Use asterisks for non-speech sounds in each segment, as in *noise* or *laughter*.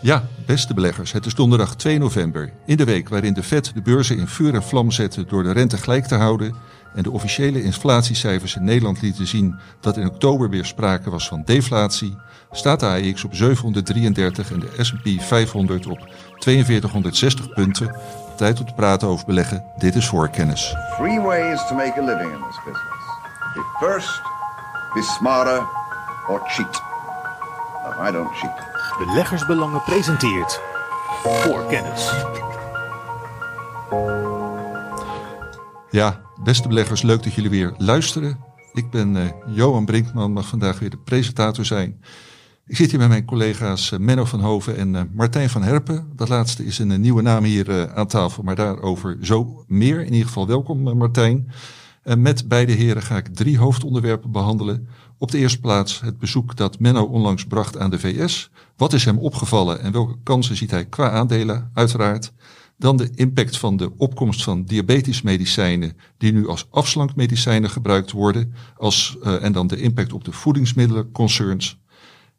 Ja, beste beleggers, het is donderdag 2 november. In de week waarin de Fed de beurzen in vuur en vlam zette door de rente gelijk te houden en de officiële inflatiecijfers in Nederland lieten zien dat in oktober weer sprake was van deflatie, staat de AEX op 733 en de S&P 500 op 4260 punten. Tijd om te praten over beleggen. Dit is voorkennis. Three ways to make a living in this business. Be first, be smarter, or cheat. No, I don't cheat. Beleggersbelangen presenteert voor kennis. Ja, beste beleggers, leuk dat jullie weer luisteren. Ik ben uh, Johan Brinkman, mag vandaag weer de presentator zijn. Ik zit hier met mijn collega's uh, Menno van Hoven en uh, Martijn van Herpen. Dat laatste is een nieuwe naam hier aan tafel, maar daarover zo meer. In ieder geval welkom Martijn. met beide heren ga ik drie hoofdonderwerpen behandelen. Op de eerste plaats het bezoek dat Menno onlangs bracht aan de VS. Wat is hem opgevallen en welke kansen ziet hij qua aandelen, uiteraard. Dan de impact van de opkomst van diabetesmedicijnen, die nu als afslankmedicijnen gebruikt worden. Als, uh, en dan de impact op de voedingsmiddelenconcerns.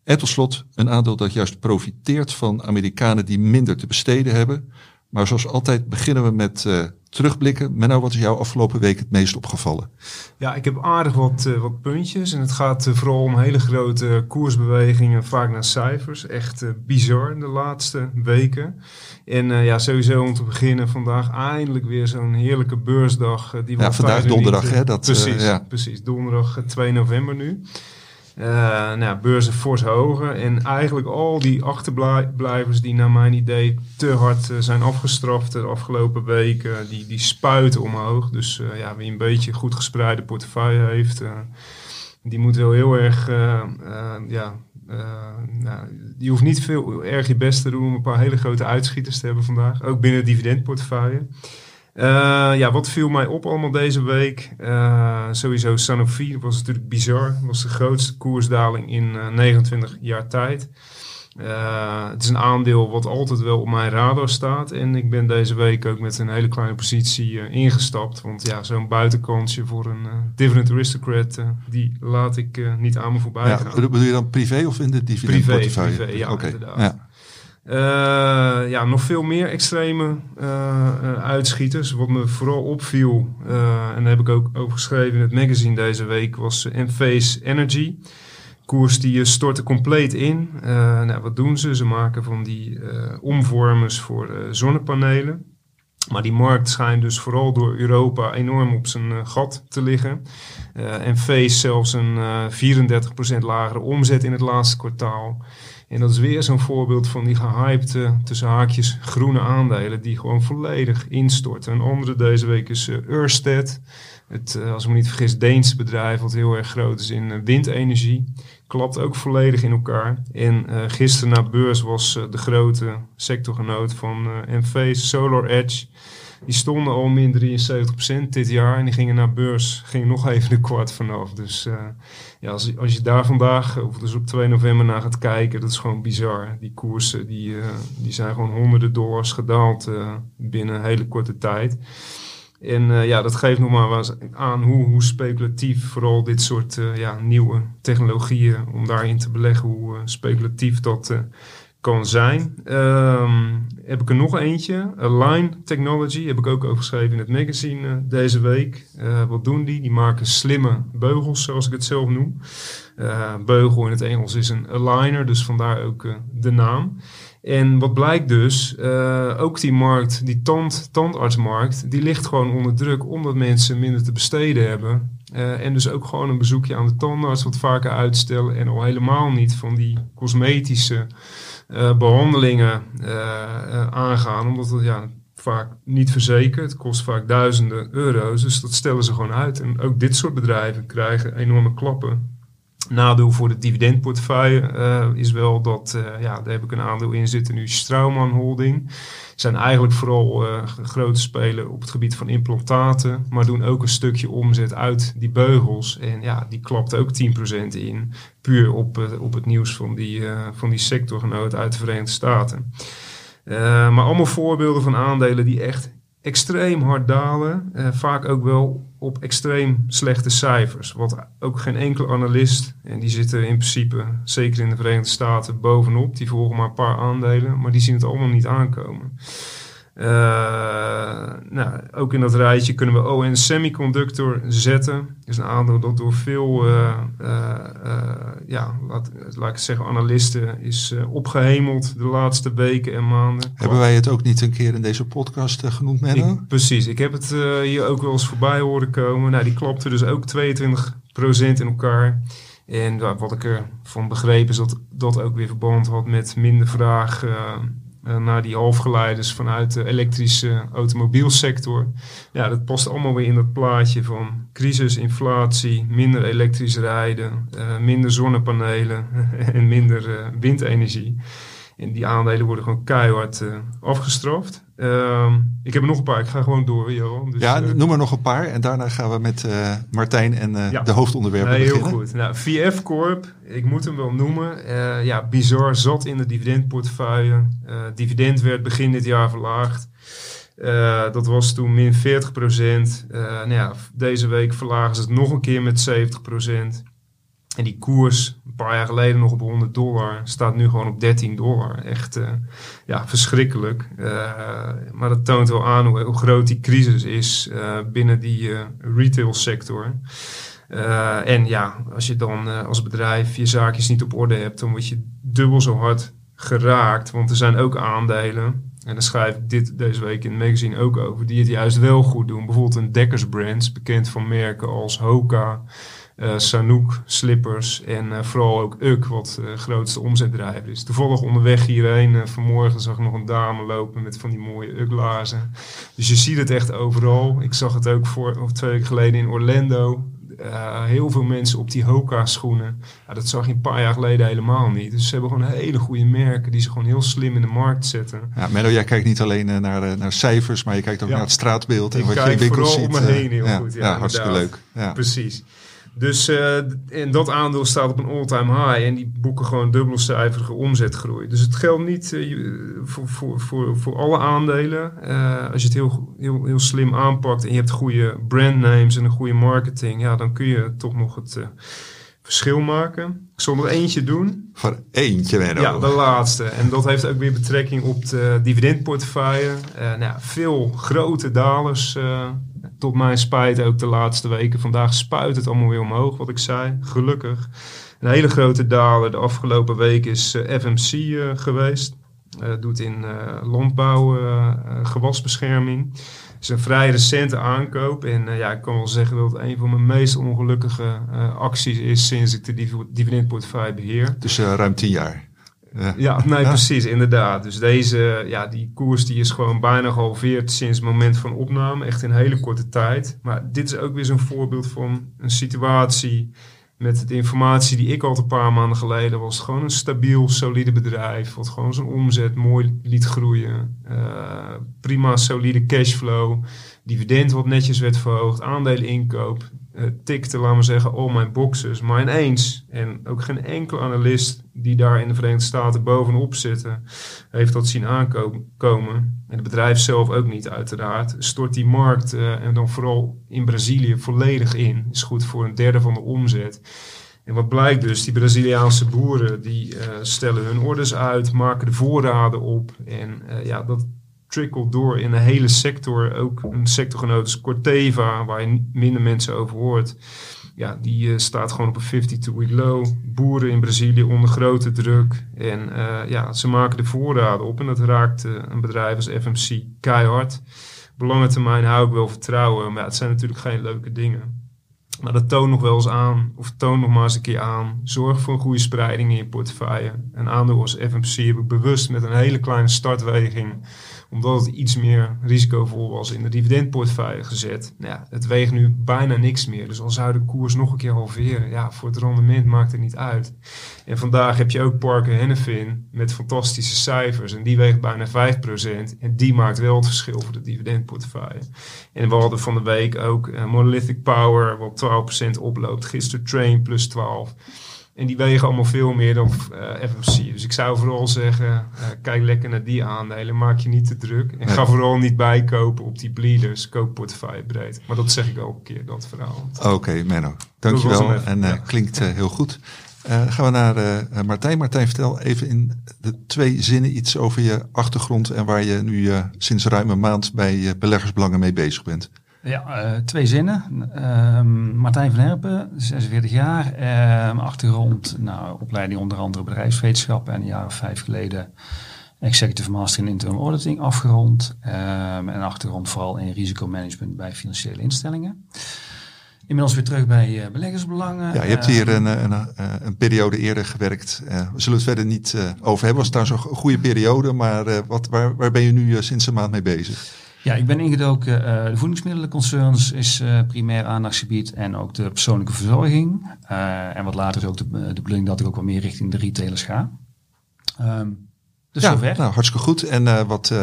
En tot slot een aandeel dat juist profiteert van Amerikanen die minder te besteden hebben. Maar zoals altijd beginnen we met uh, terugblikken. Menno, wat is jou afgelopen week het meest opgevallen? Ja, ik heb aardig wat, uh, wat puntjes. En het gaat uh, vooral om hele grote koersbewegingen, vaak naar cijfers. Echt bizar in de laatste weken. En ja, sowieso om te beginnen vandaag eindelijk weer zo'n heerlijke beursdag. die ja, vandaag donderdag, hè? Dat, precies, ja. precies, donderdag 2 november nu. Uh, nou, beurzen fors hoger. En eigenlijk al die achterblijvers die naar mijn idee te hard uh, zijn afgestraft de afgelopen weken, die, die spuiten omhoog. Dus uh, ja, wie een beetje goed gespreide portefeuille heeft, die moet wel heel erg, ja, nou, die hoeft niet veel erg je best te doen om een paar hele grote uitschieters te hebben vandaag. Ook binnen het dividendportefeuille. Uh, ja, wat viel mij op allemaal deze week? Uh, sowieso Sanofi was natuurlijk bizar. was de grootste koersdaling in uh, 29 jaar tijd. het is een aandeel wat altijd wel op mijn radar staat. En ik ben deze week ook met een hele kleine positie ingestapt. Want ja, zo'n buitenkansje voor een dividend aristocrat, die laat ik niet aan me voorbij ja, gaan. Bedoel je dan privé of in de dividendportefeuille? Privé, privé ja, okay. inderdaad. Ja. Uh, ja, nog veel meer extreme uh, uitschieters. Wat me vooral opviel, en daar heb ik ook over geschreven in het magazine deze week, was Enphase Energy. Koers die stortte compleet in. nou, wat doen ze? Ze maken van die omvormers voor zonnepanelen. Maar die markt schijnt dus vooral door Europa enorm op zijn gat te liggen. en Face zelfs een 34% lagere omzet in het laatste kwartaal. En dat is weer zo'n voorbeeld van die gehypte, tussen haakjes, groene aandelen die gewoon volledig instorten. Een andere deze week is uh, Ørsted. Het, uh, als ik me niet vergis, Deens bedrijf wat heel erg groot is in uh, windenergie. Klapt ook volledig in elkaar. En gisteren na beurs was de grote sectorgenoot van Enphase, Solar Edge. Die stonden al min 73% dit jaar en die gingen naar beurs. Ging nog even een kwart vanaf. Dus uh, ja, als, als je daar vandaag, of dus op 2 november naar gaat kijken, dat is gewoon bizar. Die koersen die, uh, die zijn gewoon honderden dollars gedaald uh, binnen een hele korte tijd. En ja, dat geeft nog maar aan hoe, hoe speculatief vooral dit soort ja, nieuwe technologieën, om daarin te beleggen, hoe speculatief dat kan zijn. Um, heb ik er nog eentje. Align Technology. Heb ik ook over geschreven in het magazine uh, deze week. Uh, wat doen die? Die maken slimme beugels, zoals ik het zelf noem. Uh, beugel in het Engels is een aligner, dus vandaar ook de naam. En wat blijkt dus, ook die markt, die tand, tandartsmarkt, die ligt gewoon onder druk omdat mensen minder te besteden hebben. en dus ook gewoon een bezoekje aan de tandarts wat vaker uitstellen en al helemaal niet van die cosmetische uh, behandelingen uh, aangaan. Omdat het ja, vaak niet verzekerd. Het kost vaak duizenden euro's. Dus dat stellen ze gewoon uit. En ook dit soort bedrijven krijgen enorme klappen. Nadeel voor de dividendportefeuille uh, is wel dat, uh, ja, daar heb ik een aandeel in zitten nu, Strauman Holding. Zijn eigenlijk vooral uh, grote spelen op het gebied van implantaten, maar doen ook een stukje omzet uit die beugels. En ja, die klapt ook 10% in, puur op, op het nieuws van die, van die sectorgenoot uit de Verenigde Staten. maar allemaal voorbeelden van aandelen die echt extreem hard dalen. vaak ook wel op extreem slechte cijfers. Wat ook geen enkele analist, en die zitten in principe, zeker in de Verenigde Staten, bovenop. Die volgen maar een paar aandelen, maar die zien het allemaal niet aankomen. Uh, nou, ook in dat rijtje kunnen we ON Semiconductor zetten. Dat is een aandeel dat door veel, uh, uh, ja, laat, laat ik zeggen, analisten is opgehemeld de laatste weken en maanden. Hebben wij het ook niet een keer in deze podcast genoemd, Menno? Precies, ik heb het hier ook wel eens voorbij horen komen. Nou, die klopte dus ook 22% in elkaar. En wat ik ervan begreep is dat dat ook weer verband had met minder vraag uh, naar die halfgeleiders vanuit de elektrische automobielsector. Ja, dat past allemaal weer in dat plaatje van crisis, inflatie, minder elektrisch rijden, uh, minder zonnepanelen *laughs* en minder uh, windenergie. En die aandelen worden gewoon keihard uh, afgestraft. Uh, ik heb er nog een paar. Ik ga gewoon door, Johan. Dus, ja, uh, noem er nog een paar. En daarna gaan we met uh, Martijn en ja. de hoofdonderwerpen nee, beginnen. Heel goed. Nou, VF Corp, ik moet hem wel noemen. ja, bizar zat in de dividendportefeuille. dividend werd begin dit jaar verlaagd. dat was toen min 40 procent. nou ja, deze week verlagen ze het nog een keer met 70 procent. En die koers, een paar jaar geleden nog op 100 dollar, staat nu gewoon op 13 dollar. Echt uh, ja, verschrikkelijk. Uh, maar dat toont wel aan hoe, groot die crisis is uh, binnen die retail sector. en ja, als je dan als bedrijf je zaakjes niet op orde hebt, dan word je dubbel zo hard geraakt. Want er zijn ook aandelen, en daar schrijf ik dit deze week in het magazine ook over, die het juist wel goed doen. Bijvoorbeeld een Deckers Brands, bekend van merken als Hoka, Sanook, Slippers en uh, vooral ook UK, wat uh, grootste omzetdrijver is. Toevallig onderweg hierheen, vanmorgen zag ik nog een dame lopen met van die mooie UK-lazen. Dus je ziet het echt overal. Ik zag het ook voor, of twee weken geleden in Orlando. heel veel mensen op die Hoka-schoenen. Dat zag je een paar jaar geleden helemaal niet. Dus ze hebben gewoon hele goede merken die ze gewoon heel slim in de markt zetten. Ja, Menno, jij kijkt niet alleen naar, naar cijfers, maar je kijkt ook ja. naar het straatbeeld. Ik en wat kijk je in winkels vooral ziet. om me heen heel ja, goed. Ja, hartstikke leuk. Ja. Precies. Dus uh, en dat aandeel staat op een all-time high en die boeken gewoon dubbelcijferige omzetgroei. Dus het geldt niet uh, voor, voor, voor, voor alle aandelen. Uh, als je het heel, heel, heel slim aanpakt en je hebt goede brandnames en een goede marketing, ja, dan kun je toch nog het verschil maken. Ik zal nog eentje doen. Voor eentje, Menno. Ja, de laatste. En dat heeft ook weer betrekking op de dividendportefeuille. nou, veel grote dalers tot mijn spijt ook de laatste weken. Vandaag spuit het allemaal weer omhoog, wat ik zei. Gelukkig. Een hele grote daler de afgelopen week is uh, FMC uh, geweest. Uh, doet in landbouw gewasbescherming. Het is een vrij recente aankoop. En ja, ik kan wel zeggen dat het een van mijn meest ongelukkige acties is sinds ik de div dividendportefeuille beheer. Dus ruim tien jaar. Ja, ja nee, ja. precies, inderdaad. Dus deze, ja, die koers die is gewoon bijna gehalveerd sinds het moment van opname. Echt in hele korte tijd. Maar dit is ook weer zo'n voorbeeld van een situatie met de informatie die ik al een paar maanden geleden was. Gewoon een stabiel, solide bedrijf. Wat gewoon zijn omzet mooi liet groeien. Uh, prima, solide cashflow. Dividend wat netjes werd verhoogd. Aandelen inkoop. Uh, tikte, laten we zeggen, al mijn boxes. Maar ineens, en ook geen enkele analist die daar in de Verenigde Staten bovenop zitten, heeft dat zien aankomen. En het bedrijf zelf ook niet, uiteraard. Stort die markt, uh, en dan vooral in Brazilië, volledig in. Is goed voor een derde van de omzet. En wat blijkt dus, die Braziliaanse boeren die uh, stellen hun orders uit, maken de voorraden op. En uh, ja, dat trickelt door in een hele sector. Ook een sectorgenoot is Corteva, waar je minder mensen over hoort. Ja, die uh, staat gewoon op een 52-week low. Boeren in Brazilië onder grote druk. En uh, ja, ze maken de voorraden op. En dat raakt uh, een bedrijf als FMC keihard. Lange termijn hou ik wel vertrouwen. Maar het zijn natuurlijk geen leuke dingen. Maar dat toont nog wel eens aan, of toont nog maar eens een keer aan. Zorg voor een goede spreiding in je portefeuille. Een aandeel als FMC heb ik bewust met een hele kleine startweging omdat het iets meer risicovol was in de dividendportefeuille gezet. Nou ja, het weegt nu bijna niks meer. Dus al zou de koers nog een keer halveren, ja, voor het rendement maakt het niet uit. En vandaag heb je ook Parker Hennefin met fantastische cijfers. En die weegt bijna 5%. En die maakt wel het verschil voor de dividendportefeuille. En we hadden van de week ook uh, Monolithic Power, wat 12% oploopt. Gisteren Train plus 12%. En die wegen allemaal veel meer dan eh, FMC. Dus ik zou vooral zeggen, eh, kijk lekker naar die aandelen. Maak je niet te druk. En ga vooral niet bijkopen op die bleeders. Koop portefeuille breed. Maar dat zeg ik elke keer, dat verhaal. Oké, Menno. Dankjewel. En uh, klinkt heel goed. gaan we naar Martijn. Martijn, vertel even in de twee zinnen iets over je achtergrond en waar je nu sinds ruim een maand bij beleggersbelangen mee bezig bent. Ja, uh, twee zinnen. Uh, Martijn van Herpen, 46 jaar. Uh, mijn achtergrond, nou, opleiding onder andere bedrijfswetenschap. En een jaar of vijf geleden Executive Master in Internal Auditing afgerond. Ehm, en achtergrond vooral in risicomanagement bij financiële instellingen. Inmiddels weer terug bij uh, beleggersbelangen. Ja, je hebt hier een, een, een periode eerder gewerkt. We zullen het verder niet over hebben. Was trouwens een goede periode, maar wat, waar, waar ben je nu sinds een maand mee bezig? Ja, ik ben ingedoken. Uh, de voedingsmiddelenconcerns is uh, primair aandachtsgebied en ook de persoonlijke verzorging. Uh, en wat later is ook de, de bedoeling dat ik ook wat meer richting de retailers ga. Um, dus ja, zover. Nou, hartstikke goed. En wat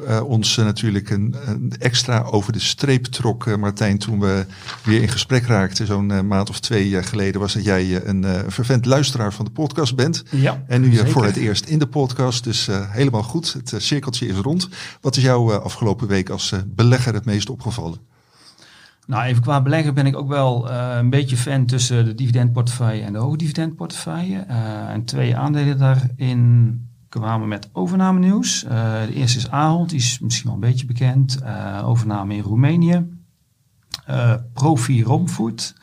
uh, ons uh, natuurlijk een, een, extra over de streep trok, uh, Martijn, toen we weer in gesprek raakten, zo'n maand of twee geleden, was dat jij een vervent luisteraar van de podcast bent. Ja, en nu voor het eerst in de podcast, dus helemaal goed. Het cirkeltje is rond. Wat is jou afgelopen week als belegger het meest opgevallen? Nou, even qua belegger ben ik ook wel een beetje fan tussen de dividendportefeuille en de hoogdividendportefeuille. en twee aandelen daarin kwamen met overname nieuws. Uh, de eerste is Ahold, die is misschien wel een beetje bekend. Uh, overname in Roemenië. Uh, Profi Romfood,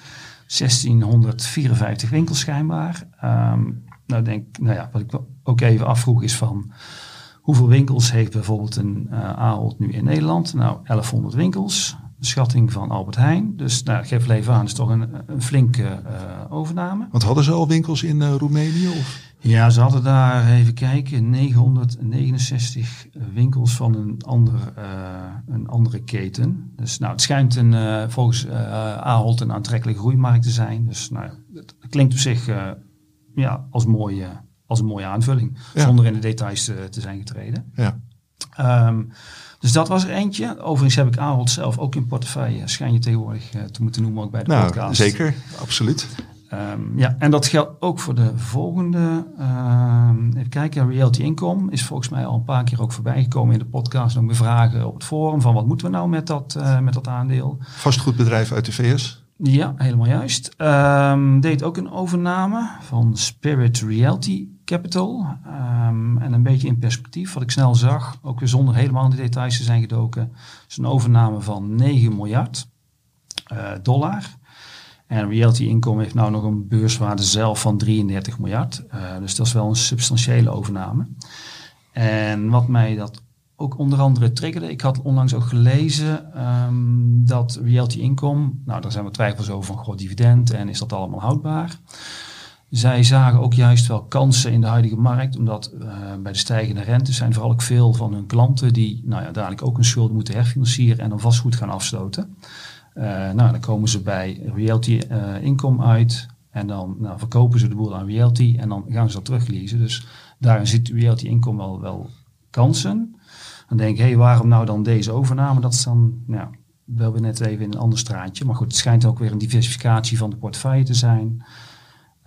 1654 winkels schijnbaar. Um, nou, denk, nou ja, wat ik ook even afvroeg is van... Hoeveel winkels heeft bijvoorbeeld een Ahold nu in Nederland? Nou, 1100 winkels. Schatting van Albert Heijn. Dus nou, geef het even aan, is toch een, een flinke overname. Want hadden ze al winkels in Roemenië? Of? Ja, ze hadden daar, even kijken, 969 winkels van een, ander, uh, een andere keten. Dus nou, het schijnt een, volgens Ahold een aantrekkelijke groeimarkt te zijn. Dus nou, het klinkt op zich ja, als, mooie, als een mooie aanvulling, ja. zonder in de details te, te zijn getreden. Ja. Um, dus dat was er eentje. Overigens heb ik Ahold zelf ook in portefeuille, schijn je tegenwoordig te moeten noemen ook bij de nou, podcast. Zeker, absoluut. Um, ja, en dat geldt ook voor de volgende. Um, even kijken, Realty Income is volgens mij al een paar keer ook voorbij gekomen in de podcast. Ook met vragen op het forum van wat moeten we nou met dat, uh, met dat aandeel. Vastgoedbedrijf uit de VS. Ja, helemaal juist. Um, deed ook een overname van Spirit Realty Capital. en een beetje in perspectief, wat ik snel zag, ook weer zonder helemaal in de details te zijn gedoken. is een overname van 9 miljard uh, dollar. En Realty Income heeft nou nog een beurswaarde zelf van 33 miljard. Uh, dus dat is wel een substantiële overname. En wat mij dat ook onder andere triggerde, ik had onlangs ook gelezen um, dat Realty Income, nou daar zijn we twijfels over van groot dividend en is dat allemaal houdbaar. Zij zagen ook juist wel kansen in de huidige markt, omdat uh, bij de stijgende rente zijn vooral ook veel van hun klanten die nou ja, dadelijk ook een schuld moeten herfinancieren en dan vastgoed gaan afsloten. Uh, nou, dan komen ze bij realty uh, income uit. En dan nou, verkopen ze de boel aan realty. En dan gaan ze dat terugleasen. Dus daarin ziet realty income wel, wel kansen. Dan denk ik, hé, hey, waarom nou dan deze overname? Dat is dan, nou, wel weer net even in een ander straatje. Maar goed, het schijnt ook weer een diversificatie van de portefeuille te zijn.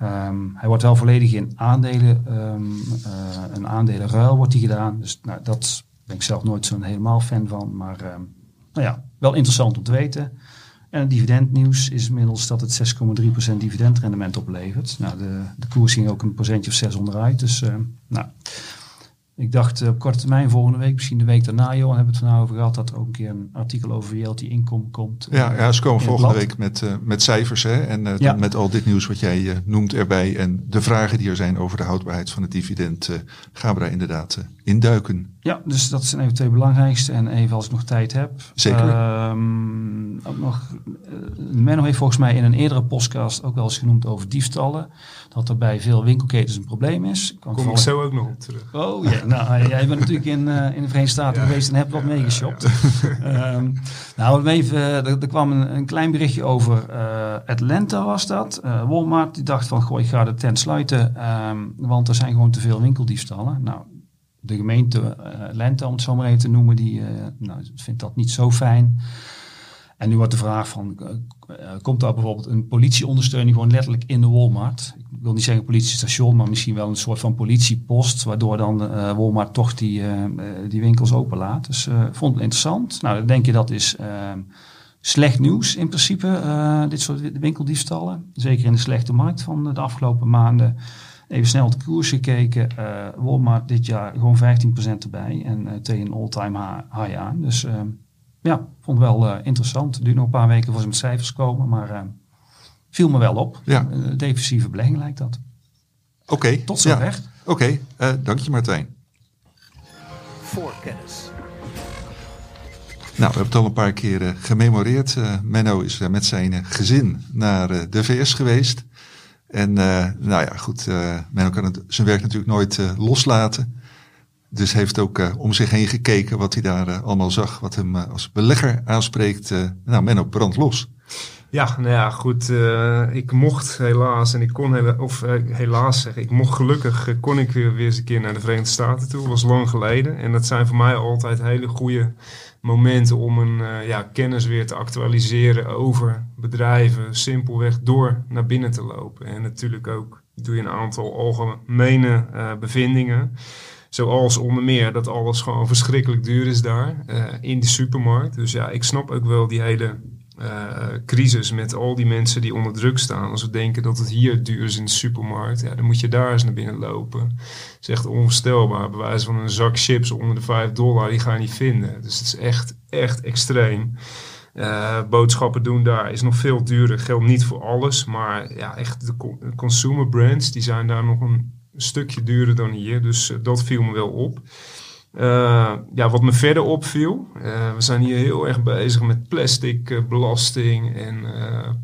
Um, hij wordt wel volledig in aandelen, um, uh, een aandelenruil wordt die gedaan. Dus nou, dat ben ik zelf nooit zo'n helemaal fan van. Maar um, nou ja, wel interessant om te weten. En het dividendnieuws is inmiddels dat het 6,3% dividendrendement oplevert. Nou, de, de koers ging ook een procentje of 6 onderuit. Dus nou, ik dacht op korte termijn volgende week, misschien de week daarna, Johan, hebben we het vanavond over gehad, dat er ook een keer een artikel over realty income komt. Ja, ja ze komen volgende week met, uh, met cijfers hè, en uh, ja. met al dit nieuws wat jij uh, noemt erbij en de vragen die er zijn over de houdbaarheid van het dividend, gaan we daar inderdaad induiken. Ja, dus dat zijn even twee belangrijkste. En even als ik nog tijd heb. Zeker. Um, ook nog, Menno heeft volgens mij in een eerdere podcast ook wel eens genoemd over diefstallen. Dat er bij veel winkelketens een probleem is. Kom ik zo ook nog op terug. Oh ja, *laughs* nou jij bent natuurlijk in, uh, in de Verenigde Staten ja, geweest en hebt wat meegeshopt. Ja, ja. *laughs* um, nou, even, er, er kwam een, een, klein berichtje over uh, Atlanta was dat. Uh, Walmart die dacht van, goh, ik ga de tent sluiten, um, want er zijn gewoon te veel winkeldiefstallen. Nou, de gemeente uh, Lente, om het zo maar even te noemen, die uh, nou, vindt dat niet zo fijn. En nu wordt de vraag van, eh, eh, komt daar bijvoorbeeld een politieondersteuning gewoon letterlijk in de Walmart? Ik wil niet zeggen politiestation, maar misschien wel een soort van politiepost, waardoor dan eh, Walmart toch die, eh, eh, die winkels openlaat. Dus eh, ik vond het interessant. Nou, dan denk je dat is ehm, slecht nieuws in principe, eh, dit soort winkeldiefstallen. Zeker in de slechte markt van de afgelopen maanden. Even snel op de koers gekeken. eh, Walmart dit jaar gewoon 15% erbij en eh, tegen een all-time hi- high aan. Dus ehm, ja, vond het wel eh, interessant. Het duurt nog een paar weken voor ze met cijfers komen, maar eh, viel me wel op. Ja. Een defensieve belegging lijkt dat. Oké. Tot ja. zover. Oké, eh, dank je Martijn. Voor kennis. Nou, we hebben het al een paar keer eh, gememoreerd. Menno is met zijn gezin naar eh, de VS geweest. En eh, nou ja, goed, eh, Menno kan het, zijn werk natuurlijk nooit eh, loslaten. Dus heeft ook om zich heen gekeken wat hij daar allemaal zag. Wat hem als belegger aanspreekt. Nou, Menno, brand los. Ja, nou ja, goed. ik mocht helaas, en ik kon hela- of helaas zeggen, ik mocht gelukkig, kon ik weer, weer eens een keer naar de Verenigde Staten toe. was lang geleden. En dat zijn voor mij altijd hele goede momenten om een eh, ja, kennis weer te actualiseren over bedrijven. Simpelweg door naar binnen te lopen. En natuurlijk ook doe je een aantal algemene eh, bevindingen. Zoals onder meer dat alles gewoon verschrikkelijk duur is daar eh, in de supermarkt. Dus ja, ik snap ook wel die hele crisis met al die mensen die onder druk staan. Als we denken dat het hier duur is in de supermarkt, ja, dan moet je daar eens naar binnen lopen. Het is echt onvoorstelbaar. Bij wijze van een zak chips onder de 5 dollar, die ga je niet vinden. Dus het is echt, echt extreem. Eh, boodschappen doen daar is nog veel duurder. Geldt niet voor alles, maar ja, echt de co- consumer brands die zijn daar nog een stukje duurder dan hier. Dus eh, dat viel me wel op. Eh, ja, wat me verder opviel, eh, we zijn hier heel erg bezig met plastic eh, belasting en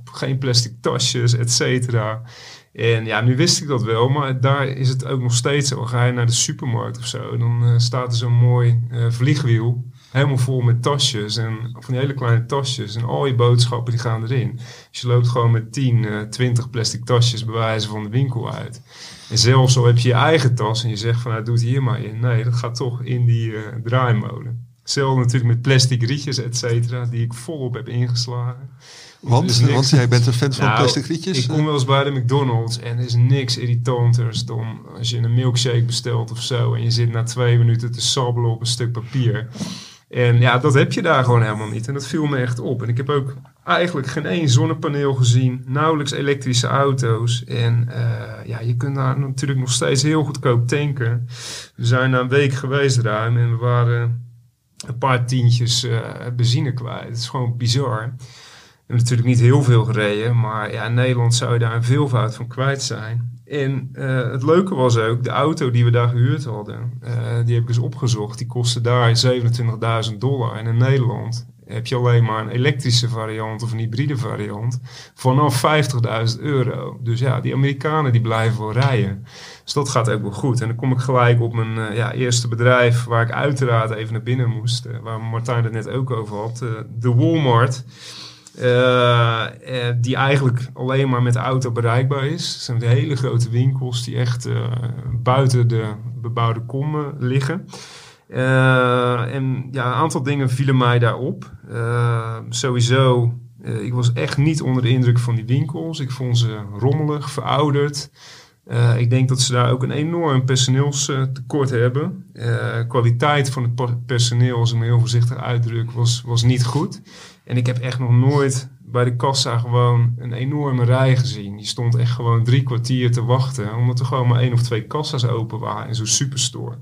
geen plastic tasjes, et cetera. En ja, nu wist ik dat wel, maar daar is het ook nog steeds zo. Ga je naar de supermarkt of zo, dan staat er zo'n mooi vliegwiel, helemaal vol met tasjes en van die hele kleine tasjes. En al je boodschappen die gaan erin. Dus je loopt gewoon met 10, eh 20 plastic tasjes bij wijze van de winkel uit. En zelfs al heb je je eigen tas en je zegt van nou, doe het hier maar in. Nee, dat gaat toch in die eh, draaimolen. Hetzelfde natuurlijk met plastic rietjes, et cetera, die ik volop heb ingeslagen. Want, want jij bent een fan van Nou, plastic rietjes. Ik kom wel eens bij de McDonald's en er is niks irritanters dan als je een milkshake bestelt of zo. En je zit na twee minuten te sabbelen op een stuk papier. En ja, dat heb je daar gewoon helemaal niet. En dat viel me echt op. En ik heb ook eigenlijk geen één zonnepaneel gezien. Nauwelijks elektrische auto's. En eh, ja, je kunt daar natuurlijk nog steeds heel goedkoop tanken. We zijn na een week geweest ruim en we waren een paar tientjes eh, benzine kwijt. Het is gewoon bizar. Hebben natuurlijk niet heel veel gereden, maar ja, in Nederland zou je daar een veelvoud van kwijt zijn. En eh, het leuke was ook, de auto die we daar gehuurd hadden, eh, die heb ik eens opgezocht. Die kostte daar 27.000 dollar. En in Nederland heb je alleen maar een elektrische variant of een hybride variant vanaf 50.000 euro. Dus ja, die Amerikanen die blijven wel rijden. Dus dat gaat ook wel goed. En dan kom ik gelijk op mijn eh, ja, eerste bedrijf, waar ik uiteraard even naar binnen moest. waar Martijn het net ook over had. de Walmart. Eh, eh, die eigenlijk alleen maar met de auto bereikbaar is. Het zijn hele grote winkels die echt eh, buiten de bebouwde kom eh, liggen. En ja, een aantal dingen vielen mij daarop. Sowieso, ik was echt niet onder de indruk van die winkels. Ik vond ze rommelig, verouderd. Ik denk dat ze daar ook een enorm personeelstekort hebben. Kwaliteit van het personeel, als ik me heel voorzichtig uitdruk, was, was niet goed. En ik heb echt nog nooit bij de kassa gewoon een enorme rij gezien. Je stond echt gewoon drie kwartier te wachten, omdat er gewoon maar één of twee kassa's open waren in zo'n superstore.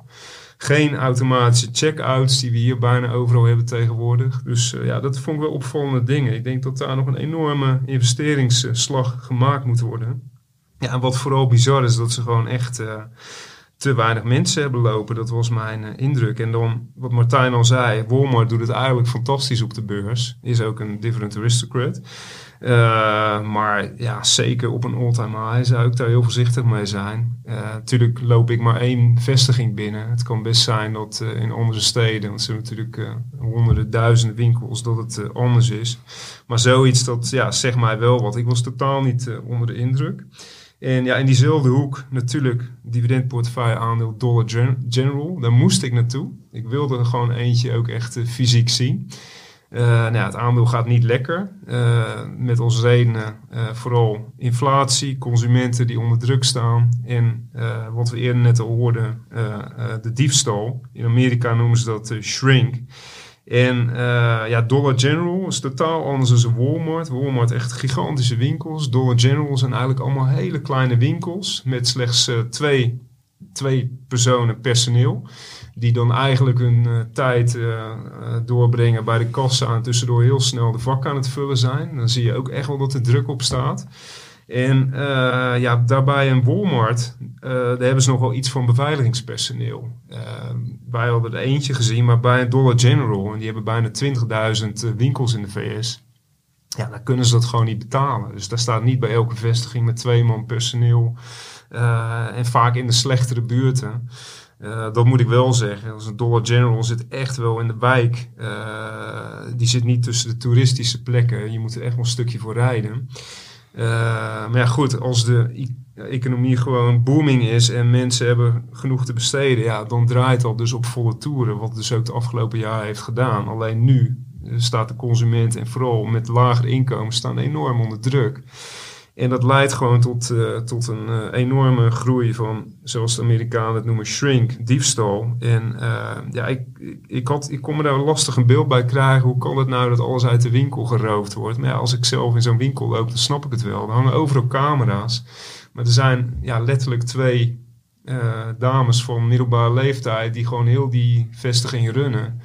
Geen automatische check-outs die we hier bijna overal hebben tegenwoordig. Dus eh, ja, dat vond ik wel opvallende dingen. Ik denk dat daar nog een enorme investeringsslag gemaakt moet worden. Ja, en wat vooral bizar is, dat ze gewoon echt eh, te weinig mensen hebben lopen. Dat was mijn eh, indruk. En dan, wat Martijn al zei, Walmart doet het eigenlijk fantastisch op de beurs. Is ook een different aristocrat. Eh, maar ja, zeker op een all-time high zou ik daar heel voorzichtig mee zijn. Eh, natuurlijk loop ik maar één vestiging binnen. Het kan best zijn dat in andere steden, want er zijn natuurlijk honderden, duizenden winkels, dat het anders is. Maar zoiets, dat ja, zegt mij wel wat. Ik was totaal niet onder de indruk. En ja, in diezelfde hoek natuurlijk dividendportefeuille aandeel Dollar Gen- General. Daar moest ik naartoe. Ik wilde er gewoon eentje ook echt eh, fysiek zien. Uh, nou ja, het aandeel gaat niet lekker. Uh, met als redenen vooral inflatie, consumenten die onder druk staan. En wat we eerder net al hoorden, de diefstal. In Amerika noemen ze dat shrink. En ja, Dollar General is totaal anders dan Walmart. Walmart echt gigantische winkels. Dollar General zijn eigenlijk allemaal hele kleine winkels met slechts twee, twee personen personeel die dan eigenlijk hun uh, tijd doorbrengen bij de kassa en tussendoor heel snel de vak aan het vullen zijn. Dan zie je ook echt wel dat er druk op staat. En uh, ja, daarbij in Walmart, daar hebben ze nog wel iets van beveiligingspersoneel. wij hadden er eentje gezien, maar bij een Dollar General, en die hebben bijna 20.000 winkels in de VS. Ja, dan kunnen ze dat gewoon niet betalen. Dus daar staat niet bij elke vestiging met twee man personeel. en vaak in de slechtere buurten. Uh, dat moet ik wel zeggen. Als een Dollar General zit echt wel in de wijk. Uh, die zit niet tussen de toeristische plekken. Je moet er echt wel een stukje voor rijden. Uh, maar ja, goed, als de economie gewoon booming is en mensen hebben genoeg te besteden, ja, dan draait dat dus op volle toeren. Wat dus ook de afgelopen jaar heeft gedaan. Alleen nu staat de consument en vooral met lagere inkomen staan enorm onder druk. En dat leidt gewoon tot, uh, tot een uh, enorme groei van, zoals de Amerikanen het noemen, shrink, diefstal. En uh, ja, ik, ik, had, ik kon me daar lastig een beeld bij krijgen. Hoe kan het nou dat alles uit de winkel geroofd wordt? Maar als ik zelf in zo'n winkel loop, dan snap ik het wel. Er hangen overal camera's. Maar er zijn ja, letterlijk twee dames van middelbare leeftijd die gewoon heel die vestiging runnen.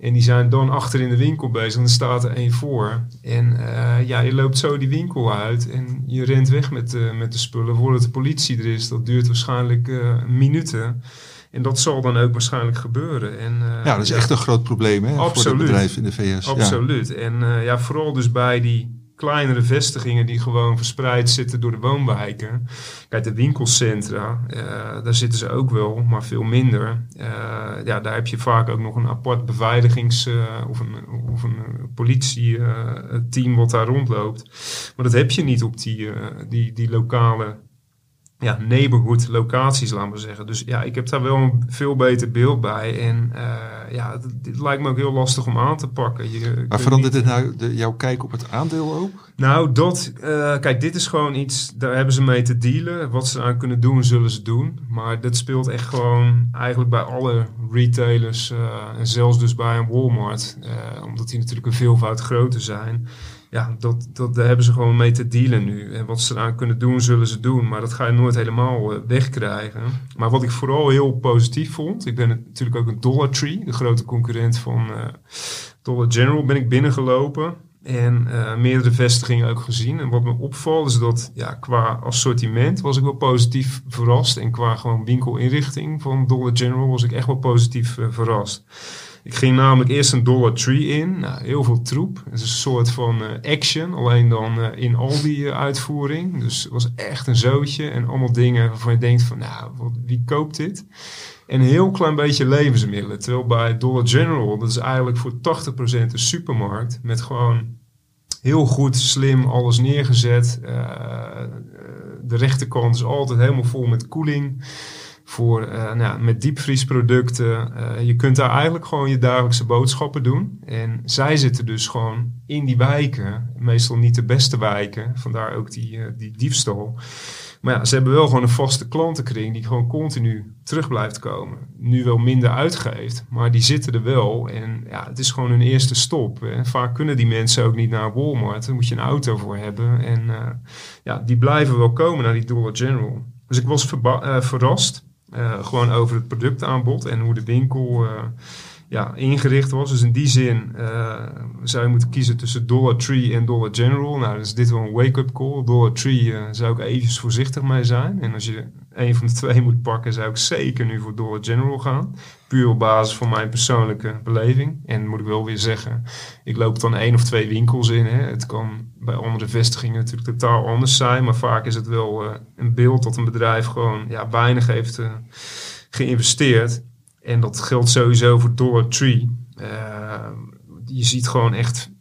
En die zijn dan achter in de winkel bezig en er staat er één voor. En uh, ja, je loopt zo die winkel uit en je rent weg met, uh, met de spullen voordat de politie er is. Dat duurt waarschijnlijk uh, minuten. En dat zal dan ook waarschijnlijk gebeuren. En, ja, dat is echt een groot probleem hè, voor het bedrijf in de VS. Absoluut. Ja. En ja, vooral dus bij die kleinere vestigingen die gewoon verspreid zitten door de woonwijken. Kijk, de winkelcentra, uh, daar zitten ze ook wel, maar veel minder. Uh, ja, daar heb je vaak ook nog een apart beveiligings- uh, of een, of een wat daar rondloopt. Maar dat heb je niet op die, die, die lokale ja, neighborhood locaties, laten we zeggen. Dus ja, ik heb daar wel een veel beter beeld bij. En uh, ja, dit lijkt me ook heel lastig om aan te pakken. Je, maar verandert dit nou de, jouw kijk op het aandeel ook? Nou, dat, uh, kijk, dit is gewoon iets, daar hebben ze mee te dealen. Wat ze aan kunnen doen, zullen ze doen. Maar dat speelt echt gewoon eigenlijk bij alle retailers. Uh, en zelfs dus bij een Walmart. omdat die natuurlijk een veelvoud groter zijn ja, dat, dat, daar hebben ze gewoon mee te dealen nu. En wat ze eraan kunnen doen, zullen ze doen. Maar dat ga je nooit helemaal uh, wegkrijgen. Maar wat ik vooral heel positief vond. Ik ben natuurlijk ook een Dollar Tree, de grote concurrent van uh, Dollar General, ben ik binnengelopen. En uh, meerdere vestigingen ook gezien. En wat me opvalt is dat ja, qua assortiment was ik wel positief verrast. En qua gewoon winkelinrichting van Dollar General was ik echt wel positief verrast. Ik ging namelijk eerst een Dollar Tree in. Nou, heel veel troep. Het is een soort van uh, action, alleen dan uh, in al die uh, uitvoering. Dus het was echt een zootje en allemaal dingen waarvan je denkt van, nou, wie koopt dit? En een heel klein beetje levensmiddelen. Terwijl bij Dollar General, dat is eigenlijk voor 80% een supermarkt met gewoon heel goed, slim alles neergezet. de rechterkant is altijd helemaal vol met koeling voor, uh, nou, met diepvriesproducten. Uh, je kunt daar eigenlijk gewoon je dagelijkse boodschappen doen. En zij zitten dus gewoon in die wijken, meestal niet de beste wijken, vandaar ook die, uh, die diefstal. Maar ja, ze hebben wel gewoon een vaste klantenkring die gewoon continu terug blijft komen. Nu wel minder uitgeeft, maar die zitten er wel. En ja, het is gewoon een eerste stop. Vaak kunnen die mensen ook niet naar Walmart. Daar moet je een auto voor hebben. En ja, die blijven wel komen naar die Dollar General. Dus ik was verrast. Uh, gewoon over het productaanbod en hoe de winkel uh, ja, ingericht was. Dus in die zin uh, zou je moeten kiezen tussen Dollar Tree en Dollar General. Nou, dus dit wel een wake-up call. Dollar Tree zou ik even voorzichtig mee zijn. En als je een van de twee *laughs* moet pakken, zou ik zeker nu voor Dollar General gaan. Puur op basis van mijn persoonlijke beleving. En moet ik wel weer zeggen, ik loop dan één of twee winkels in. Hè. Het kan bij andere vestigingen natuurlijk totaal anders zijn. Maar vaak is het wel uh, een beeld dat een bedrijf gewoon ja, weinig heeft uh, geïnvesteerd. En dat geldt sowieso voor Dollar Tree. Uh, je ziet gewoon echt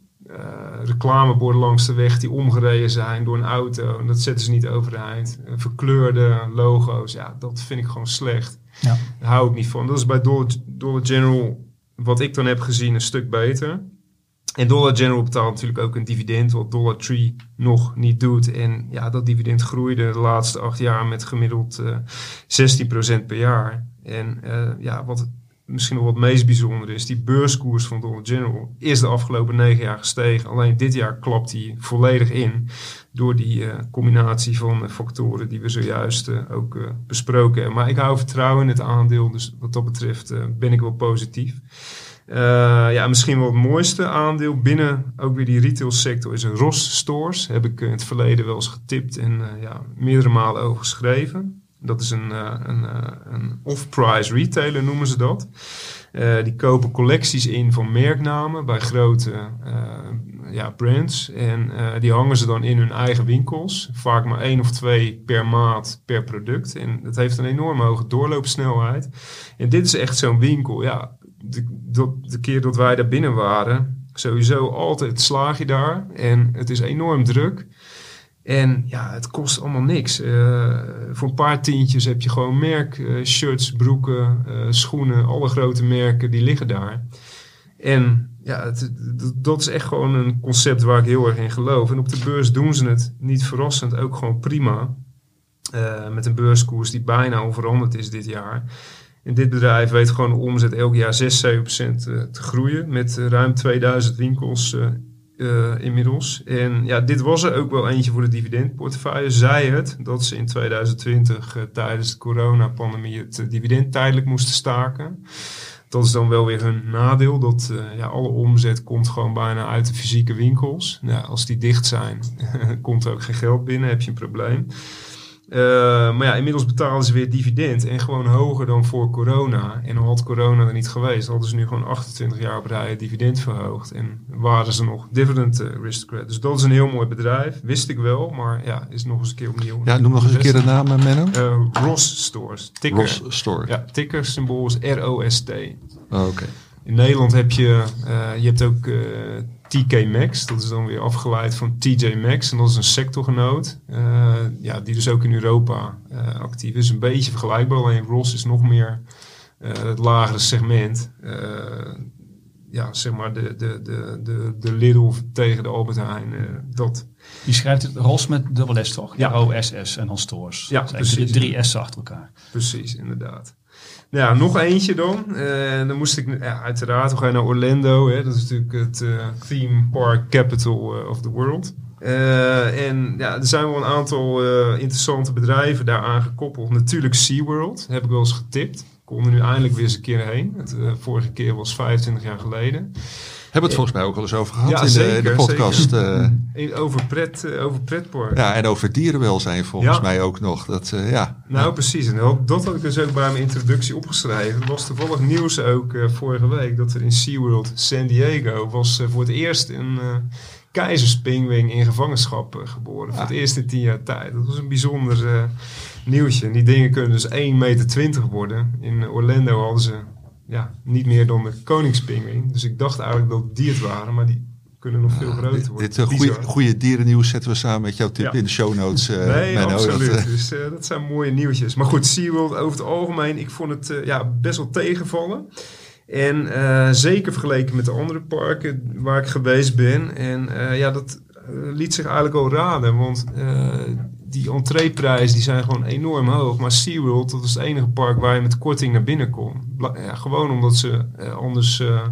reclameborden langs de weg die omgereden zijn door een auto. En dat zetten ze niet overeind. Verkleurde logo's, ja, dat vind ik gewoon slecht. Ja. Daar hou ik niet van. Dat is bij Dollar, Dollar General, wat ik dan heb gezien, een stuk beter. En Dollar General betaalt natuurlijk ook een dividend, wat Dollar Tree nog niet doet. En ja, dat dividend groeide de laatste acht jaar met gemiddeld eh 16% per jaar. En eh, ja, wat misschien nog wat meest bijzonder is, die beurskoers van Dollar General is de afgelopen negen jaar gestegen. Alleen dit jaar klapt die volledig in door die eh, combinatie van eh, factoren die we zojuist eh, ook eh, besproken hebben. Maar ik hou vertrouwen in het aandeel, dus wat dat betreft eh, ben ik wel positief. Eh, ja, misschien wel het mooiste aandeel binnen ook weer die retailsector is een Ross Stores. Heb ik eh, in het verleden wel eens getipt en eh, ja, meerdere malen over geschreven. Dat is een, eh, een, een off-price retailer noemen ze dat. Die kopen collecties in van merknamen bij grote ja, brands. En die hangen ze dan in hun eigen winkels. Vaak maar één of twee per maand per product. En dat heeft een enorm hoge doorloopsnelheid. En dit is echt zo'n winkel. Ja, de, de, keer dat wij daar binnen waren, sowieso altijd slaag je daar. En het is enorm druk. En ja, het kost allemaal niks. Eh, voor een paar tientjes heb je gewoon merk, eh, shirts, broeken, eh, schoenen, alle grote merken die liggen daar. En ja, dat is echt gewoon een concept waar ik heel erg in geloof. En op de beurs doen ze het niet verrassend ook gewoon prima. Met een beurskoers die bijna onveranderd is dit jaar. En dit bedrijf weet gewoon de omzet elk jaar 6, 7 procent eh, te groeien. Met eh, ruim 2000 winkels eh, inmiddels. En ja, dit was er ook wel eentje voor de dividendportefeuille. Zij het dat ze in 2020 eh, tijdens de coronapandemie het dividend tijdelijk moesten staken. Dat is dan wel weer hun nadeel. Dat ja, alle omzet komt gewoon bijna uit de fysieke winkels. Ja, als die dicht zijn, *laughs* komt er ook geen geld binnen, heb je een probleem. Eh, maar ja, inmiddels betalen ze weer dividend en gewoon hoger dan voor corona. En had corona er niet geweest, hadden ze nu gewoon 28 jaar op rij dividend verhoogd. En waren ze nog dividend eh, aristocrat. Dus dat is een heel mooi bedrijf, wist ik wel, maar ja, is nog eens een keer opnieuw. Ja, noem nog eens een keer de naam, eh, Menno. Eh, Ross Stores, ticker. Ross Store. Ja, ticker symbool is R-O-S-T. Oh, Oké. In Nederland heb je, je hebt ook TK Maxx. Dat is dan weer afgeleid van TJ Maxx. En dat is een sectorgenoot. eh, ja, die dus ook in Europa eh, actief is. Een beetje vergelijkbaar. Alleen Ross is nog meer eh, het lagere segment. Ja, zeg maar de, de, de, de, de Lidl tegen de Albert Heijn. dat. Je schrijft het ROS met dubbel S toch? Ja. R-O-S-S en dan stores. Ja, precies. Drie S's achter elkaar. Precies, inderdaad. Ja, nog eentje dan. Eh, dan moest ik, uiteraard, naar Orlando. Hè. Dat is natuurlijk het eh, theme park capital eh, of the world. En ja, er zijn wel een aantal interessante bedrijven daaraan gekoppeld. Natuurlijk SeaWorld, heb ik wel eens getipt. Ik kon er nu eindelijk weer eens een keer heen. Het vorige keer was 25 jaar geleden. Hebben het volgens mij ook al eens over gehad Ja, in, de, in de podcast. eh, Over, pret, eh, over pretpark. ja, en over dierenwelzijn volgens Ja. mij ook nog. Dat, eh, ja. Nou, precies. En dat, dat had ik dus ook bij mijn introductie opgeschreven. Er was toevallig nieuws ook eh, vorige week dat er in SeaWorld San Diego was eh, voor het eerst een eh keizerspingwing in gevangenschap eh, geboren. Voor het eerst in tien jaar tijd. Dat was een bijzonder eh, nieuwtje. En die dingen kunnen dus 1,20 meter worden. In Orlando hadden ze ja, niet meer dan de koningspingwing. Dus ik dacht eigenlijk dat die het waren, maar die kunnen nog veel groter Dit, worden. dit eh, Bizar. goede, goede dierennieuws zetten we samen met jouw tip Ja. in de show notes. eh Nee, absoluut. Dat, eh, dus eh, dat zijn mooie nieuwtjes. Maar goed, SeaWorld over het algemeen, ik vond het eh, ja, best wel tegenvallen. En eh, zeker vergeleken met de andere parken waar ik geweest ben. En eh, ja, dat eh, liet zich eigenlijk al raden. Want eh, die entreeprijzen die zijn gewoon enorm hoog. Maar SeaWorld, dat was het enige park waar je met korting naar binnen kon. Gewoon omdat ze eh, anders eh,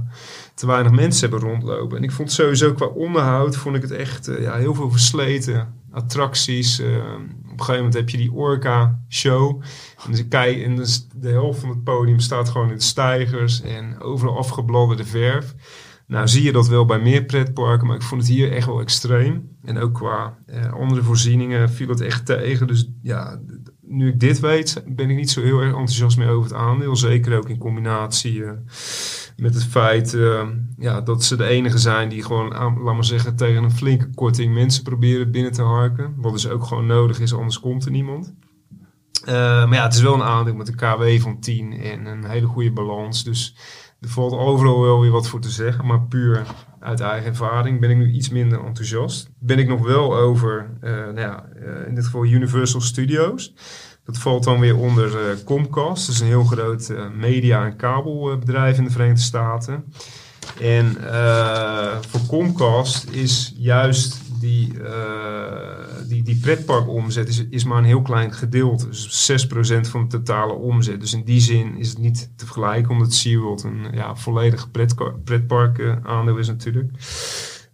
te weinig mensen hebben rondlopen. En ik vond sowieso qua onderhoud, vond ik het echt eh, ja, heel veel versleten. Attracties. op een gegeven moment heb je die Orca show. En dus kijk, en de helft van het podium staat gewoon in stijgers en overal afgebladderde verf. Nou zie je dat wel bij meer pretparken, maar ik vond het hier echt wel extreem. En ook qua eh, andere voorzieningen viel het echt tegen. Dus ja, nu ik dit weet, ben ik niet zo heel erg enthousiast meer over het aandeel. Zeker ook in combinatie eh, met het feit eh, ja, dat ze de enige zijn die gewoon, laat maar zeggen, tegen een flinke korting mensen proberen binnen te harken. Wat dus ook gewoon nodig is, anders komt er niemand. Eh, maar ja, het is wel een aandeel met een KW van 10 en een hele goede balans. Dus er valt overal wel weer wat voor te zeggen. Maar puur uit eigen ervaring ben ik nu iets minder enthousiast. Ben ik nog wel over, eh, nou ja, eh, in dit geval Universal Studios. Dat valt dan weer onder eh, Comcast. Dat is een heel groot media- en kabelbedrijf in de Verenigde Staten. En voor Comcast is juist die, uh, die, die pretparkomzet is, is maar een heel klein gedeelte. Dus 6% van de totale omzet. Dus in die zin is het niet te vergelijken, omdat SeaWorld een ja, volledig pretpark uh, aandeel is natuurlijk.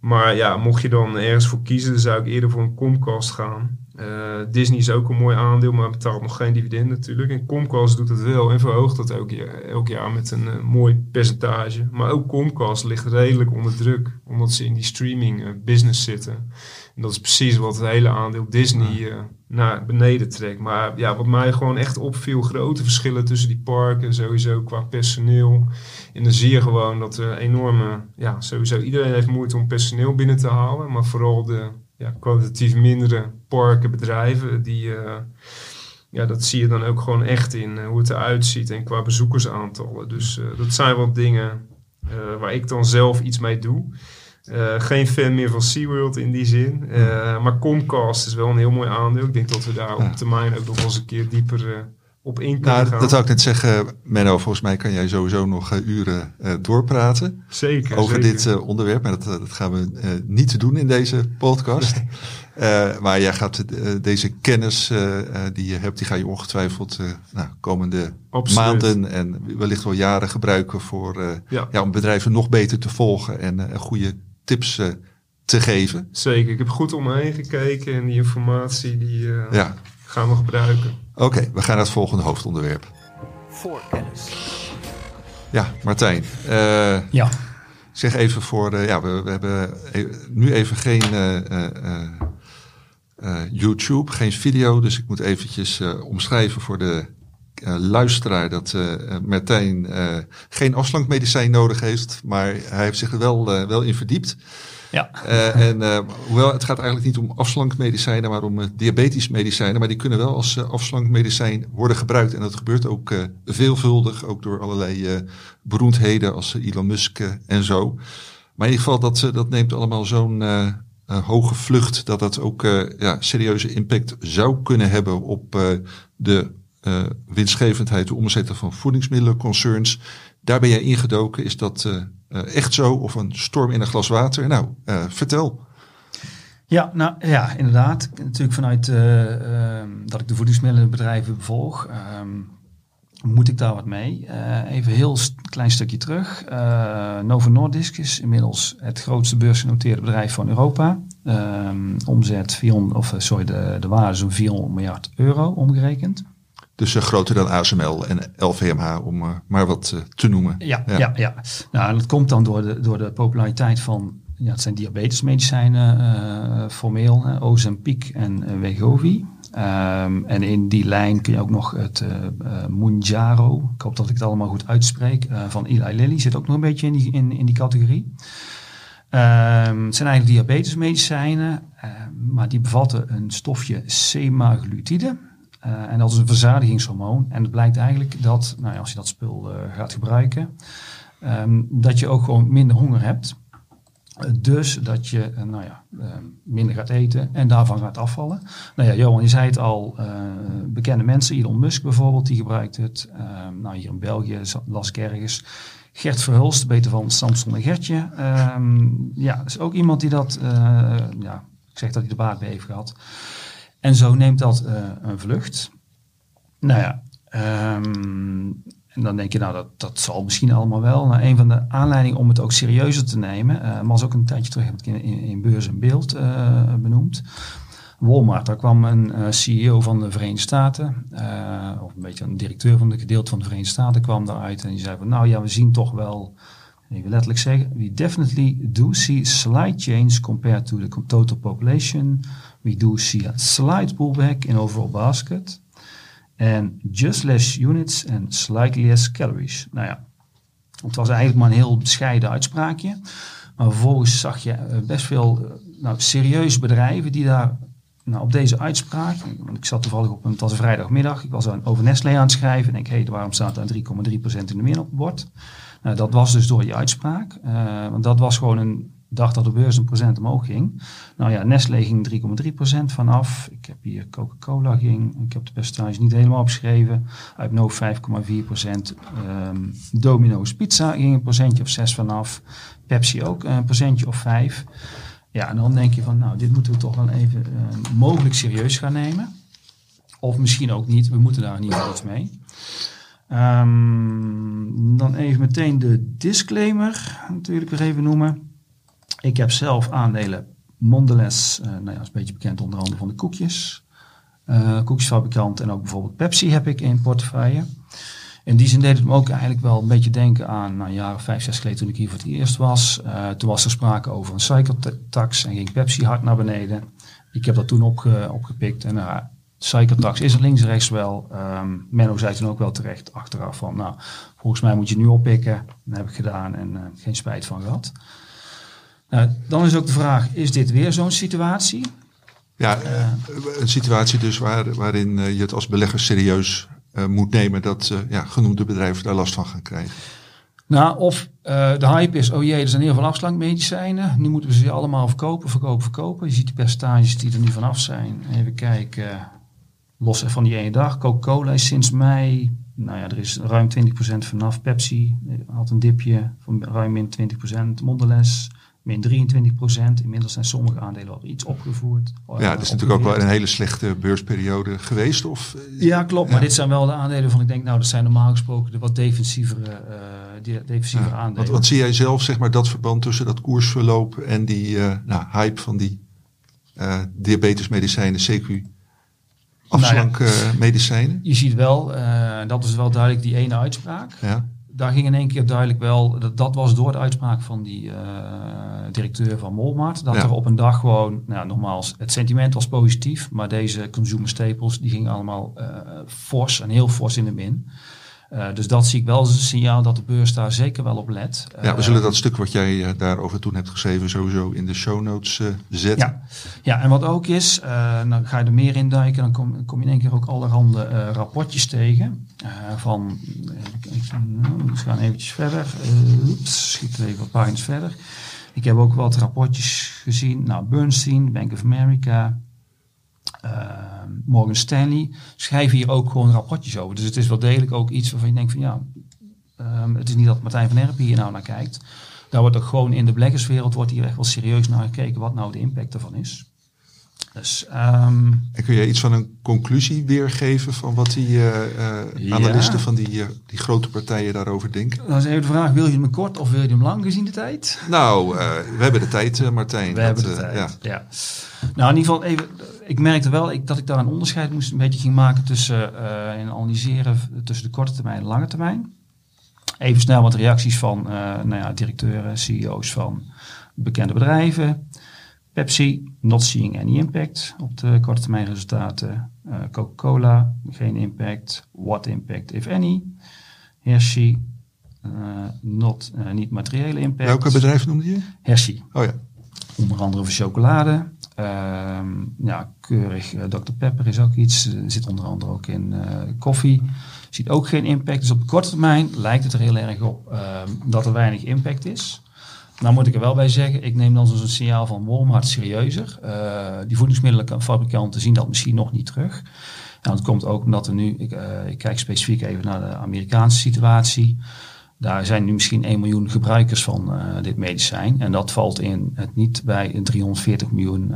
Maar ja, mocht je dan ergens voor kiezen, dan zou ik eerder voor een Comcast gaan. Uh, Disney is ook een mooi aandeel, maar betaalt nog geen dividend natuurlijk. En Comcast doet het wel en verhoogt dat elk jaar, elk jaar met een uh, mooi percentage. Maar ook Comcast ligt redelijk onder druk, omdat ze in die streaming uh, business zitten. En dat is precies wat het hele aandeel Disney naar beneden trekt. Maar ja, wat mij gewoon echt opviel, grote verschillen tussen die parken, sowieso qua personeel. En dan zie je gewoon dat er enorme, ja, sowieso iedereen heeft moeite om personeel binnen te halen. Maar vooral de ja, kwalitatief mindere parken, bedrijven, die, uh, ja, dat zie je dan ook gewoon echt in uh, hoe het eruit ziet en qua bezoekersaantallen. Dus uh, dat zijn wel dingen waar ik dan zelf iets mee doe. geen fan meer van SeaWorld in die zin. maar Comcast is wel een heel mooi aandeel. Ik denk dat we daar op termijn ook nog eens een keer dieper op in kunnen nou, gaan. Dat zou ik net zeggen, Menno. Volgens mij kan jij sowieso nog uh, uren uh, doorpraten. Zeker. Over zeker. dit uh, onderwerp. Maar dat, dat gaan we niet doen in deze podcast. Nee. *laughs* maar jij gaat deze kennis die je hebt, die ga je ongetwijfeld nou, komende Absoluut. maanden en wellicht wel jaren gebruiken voor, ja. ja. om bedrijven nog beter te volgen en goede tips te geven. Zeker. Ik heb goed om me heen gekeken en die informatie die ja. gaan we gebruiken. Oké, okay, we gaan naar het volgende hoofdonderwerp. Voorkennis. Ja, Martijn. Uh, ja. Zeg even voor, uh, ja, we, we, hebben nu even geen uh, YouTube, geen video. Dus ik moet eventjes omschrijven voor de luisteraar dat Martijn geen afslankmedicijn nodig heeft. Maar hij heeft zich er wel, wel in verdiept. Ja. Uh, en uh, hoewel het gaat eigenlijk niet om afslankmedicijnen, maar om uh, diabetes medicijnen. Maar die kunnen wel als afslankmedicijn worden gebruikt. En dat gebeurt ook veelvuldig, ook door allerlei beroemdheden als Elon Musk en zo. Maar in ieder geval, dat, dat neemt allemaal zo'n hoge vlucht dat dat ook ja, serieuze impact zou kunnen hebben op de winstgevendheid, de omzetten van voedingsmiddelenconcerns. Daar ben jij ingedoken. Is dat uh, echt zo? Of een storm in een glas water? Nou, uh, vertel. Ja, nou ja, inderdaad. Natuurlijk vanuit uh, dat ik de voedingsmiddelenbedrijven bevolg, um, moet ik daar wat mee. even heel klein stukje terug. Novo Nordisk is inmiddels het grootste beursgenoteerde bedrijf van Europa. Um, omzet 400, of sorry, de, de waarde zo'n 400 miljard euro omgerekend. Dus uh, groter dan ASML en LVMH, om uh, maar wat uh, te noemen. Ja, ja, ja. ja. Nou, en dat komt dan door de, door de populariteit van, ja, het zijn diabetesmedicijnen formeel, uh, Ozempic en Wegovy. Um, en in die lijn kun je ook nog het Mounjaro, ik hoop dat ik het allemaal goed uitspreek, van Eli Lilly, zit ook nog een beetje in die, in, in die categorie. Um, het zijn eigenlijk diabetesmedicijnen, maar die bevatten een stofje semaglutide. Uh, en dat is een verzadigingshormoon. En het blijkt eigenlijk dat, nou ja, als je dat spul uh, gaat gebruiken, um, dat je ook gewoon minder honger hebt. Dus dat je, nou ja, minder gaat eten en daarvan gaat afvallen. Nou ja, Johan, je zei het al, bekende mensen, Elon Musk bijvoorbeeld, die gebruikt het. Ehm, nou, hier in België las ik ergens. Gert Verhulst, beter van Samson en Gertje. Um, ja, is ook iemand die dat, ja, ik zeg dat hij de baat bij heeft gehad. En zo neemt dat uh, een vlucht. Nou ja, um, en dan denk je, nou, dat, dat zal misschien allemaal wel. Nou, een van de aanleidingen om het ook serieuzer te nemen, uh, was ook een tijdje terug, heb ik in, in, Beurs en Beeld uh, benoemd. Walmart, daar kwam een CEO van de Verenigde Staten, of een beetje een directeur van de gedeelte van de Verenigde Staten, kwam daaruit en die zei van, nou ja, we zien toch wel, even letterlijk zeggen, we definitely do see slight change compared to the total population. We do see a slight pullback in overall basket. And just less units and slightly less calories. Nou ja, het was eigenlijk maar een heel bescheiden uitspraakje. Maar vervolgens zag je best veel nou, serieuze bedrijven die daar nou, op deze uitspraak. Want ik zat toevallig op een, het was vrijdagmiddag. Ik was aan, over Nestlé aan het schrijven. En ik denk, hé, hey, waarom staat daar 3,3% in de min op het bord? Nou, dat was dus door die uitspraak. Uh, want dat was gewoon een dacht dat de beurs een procent omhoog ging. Nou ja, Nestlé ging 3,3% vanaf. Ik heb hier Coca-Cola ging. Ik heb de percentage niet helemaal opgeschreven. Uit no 5,4%. Ehm Domino's Pizza ging een procentje of 6 vanaf. Pepsi ook een procentje of 5. Ja, en dan denk je van, nou, dit moeten we toch wel even eh, mogelijk serieus gaan nemen. Of misschien ook niet. We moeten daar geval iets mee. Ehm, dan even meteen de disclaimer natuurlijk weer even noemen. Ik heb zelf aandelen Mondelez, eh, nou ja, dat is een beetje bekend onder andere van de koekjes. Eh, koekjesfabrikant en ook bijvoorbeeld Pepsi heb ik in portefeuille. In die zin deed het me ook eigenlijk wel een beetje denken aan nou, jaren vijf, zes geleden toen ik hier voor het eerst was. Eh, toen was er sprake over een cycletax en ging Pepsi hard naar beneden. Ik heb dat toen opge, opgepikt en uh, is er links rechts wel. Ehm Menno zei toen ook wel terecht achteraf van nou, volgens mij moet je nu oppikken. Dat heb ik gedaan en geen spijt van gehad. Nou, dan is ook de vraag, is dit weer zo'n situatie? Ja, een situatie dus waar, waarin uh, je het als belegger serieus uh, moet nemen dat uh, ja, genoemde bedrijven daar last van gaan krijgen. Nou, of de hype is, oh jee, er zijn heel veel afslankmedicijnen. Nu moeten we ze allemaal verkopen, verkopen, verkopen. Je ziet de percentages die er nu vanaf zijn. Even kijken, los van die ene dag. Coca-Cola is sinds mei, nou ja, er is ruim 20% vanaf. Pepsi had een dipje van ruim min 20%. Mondelez min 23 procent. Inmiddels zijn sommige aandelen al iets opgevoerd. Ja, het is natuurlijk ook wel een hele slechte beursperiode geweest. Of, ja, klopt. Ja. Maar dit zijn wel de aandelen van, ik denk, nou, dat zijn normaal gesproken de wat defensievere, uh, defensievere ja, aandelen. Wat, wat, zie jij zelf, zeg maar, dat verband tussen dat koersverloop en die uh, nou, hype van die uh, diabetesmedicijnen, CQ? Afslankmedicijnen? Nou ja, je ziet wel, dat is wel duidelijk die ene uitspraak. Ja daar ging in één keer duidelijk wel, dat, dat was door de uitspraak van die uh, directeur van Walmart, dat ja. er op een dag gewoon, nou nogmaals, het sentiment was positief, maar deze consumer staples, die gingen allemaal uh, fors en heel fors in de min. Uh, dus dat zie ik wel als een signaal dat de beurs daar zeker wel op let. Ja, we zullen dat stuk wat jij daarover toen hebt geschreven sowieso in de show notes zetten. Ja. ja, en wat ook is, dan ga je er meer in duiken, dan kom, kom je in één keer ook allerhande rapportjes tegen. van, we gaan eventjes verder, oeps, schiet even wat pagina's verder. Ik heb ook wat rapportjes gezien. Nou, Bernstein, Bank of America, Morgan Stanley schrijven hier ook gewoon rapportjes over. Dus het is wel degelijk ook iets waarvan je denkt van ja, um, het is niet dat Martijn van Herpen hier nou naar kijkt. Daar wordt ook gewoon in de beleggerswereld wordt hier echt wel serieus naar gekeken wat nou de impact ervan is. Dus, um, en kun je iets van een conclusie weergeven van wat die uh, uh, analisten van die, uh, die grote partijen daarover denken? Dan is even de vraag, wil je hem kort of wil je hem lang gezien de tijd? Nou, we hebben de tijd, Martijn. We dat, hebben de tijd, ja. ja. Nou, in ieder geval even, ik merkte wel ik, dat ik daar een onderscheid moest een beetje ging maken tussen in analyseren tussen de korte termijn en lange termijn. Even snel wat reacties van nou ja, directeuren, CEO's van bekende bedrijven. Pepsi, not seeing any impact op de korte termijn resultaten. Uh, Coca-Cola, geen impact. What impact, if any? Hershey, uh, not, uh, niet materiële impact. Welke bedrijf noemde je? Hershey. Oh ja. Onder andere voor chocolade. Ja, keurig. Dr. Pepper is ook iets. zit onder andere ook in koffie. Ziet ook geen impact. Dus op korte termijn lijkt het er heel erg op dat er weinig impact is. Nou moet ik er wel bij zeggen, ik neem dan zo'n signaal van Walmart serieuzer. Die voedingsmiddelenfabrikanten zien dat misschien nog niet terug. En dat komt ook omdat er nu, ik, ik kijk specifiek even naar de Amerikaanse situatie. Daar zijn nu misschien 1 miljoen gebruikers van uh, dit medicijn. En dat valt in het niet bij 340 miljoen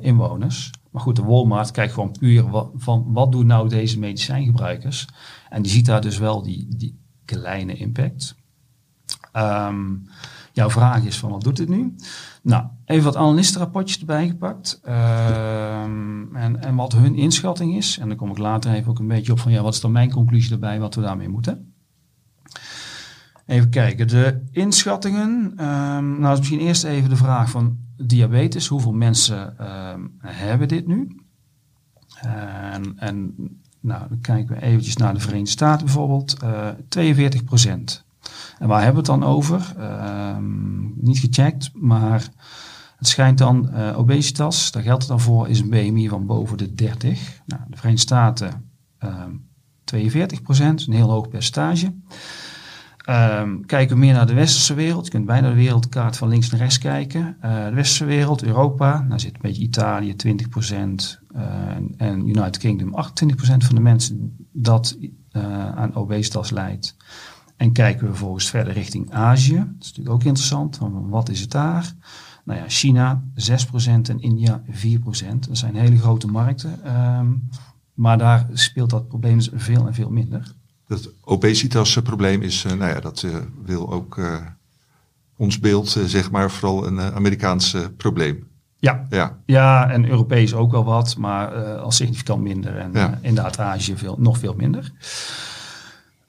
inwoners. Maar goed, de Walmart kijkt gewoon puur van wat doen nou deze medicijngebruikers. En die ziet daar dus wel die, die kleine impact. Um, Jouw vraag is van wat doet dit nu? Nou, even wat analistenrapportjes erbij gepakt. Um, en, en wat hun inschatting is. En dan kom ik later even ook een beetje op van ja, wat is dan mijn conclusie erbij, wat we daarmee moeten. Even kijken, de inschattingen. Um, nou, is misschien eerst even de vraag van diabetes. Hoeveel mensen um, hebben dit nu? En, en nou, dan kijken we eventjes naar de Verenigde Staten bijvoorbeeld. Uh, 42 procent. En waar hebben we het dan over? Niet gecheckt, maar het schijnt dan uh, obesitas, daar geldt het dan voor, is een BMI van boven de 30. Nou, de Verenigde Staten uh, 42 procent, een heel hoog percentage. Ehm, kijken we meer naar de westerse wereld. Je kunt bijna de wereldkaart van links naar rechts kijken. Eh, de westerse wereld, Europa, daar zit een beetje Italië 20% uh, en, United Kingdom 28% van de mensen dat uh, aan obesitas leidt. En kijken we vervolgens verder richting Azië. Dat is natuurlijk ook interessant. Wat is het daar? Nou ja, China 6% en India 4%. Dat zijn hele grote markten. Um, maar daar speelt dat probleem dus veel en veel minder. Dat obesitasprobleem is, uh, nou ja, dat uh, wil ook uh, ons beeld, zeg maar, vooral een Amerikaans probleem. Ja. Ja. ja, en Europees ook wel wat, maar al significant minder. En ja. inderdaad Azië veel, nog veel minder.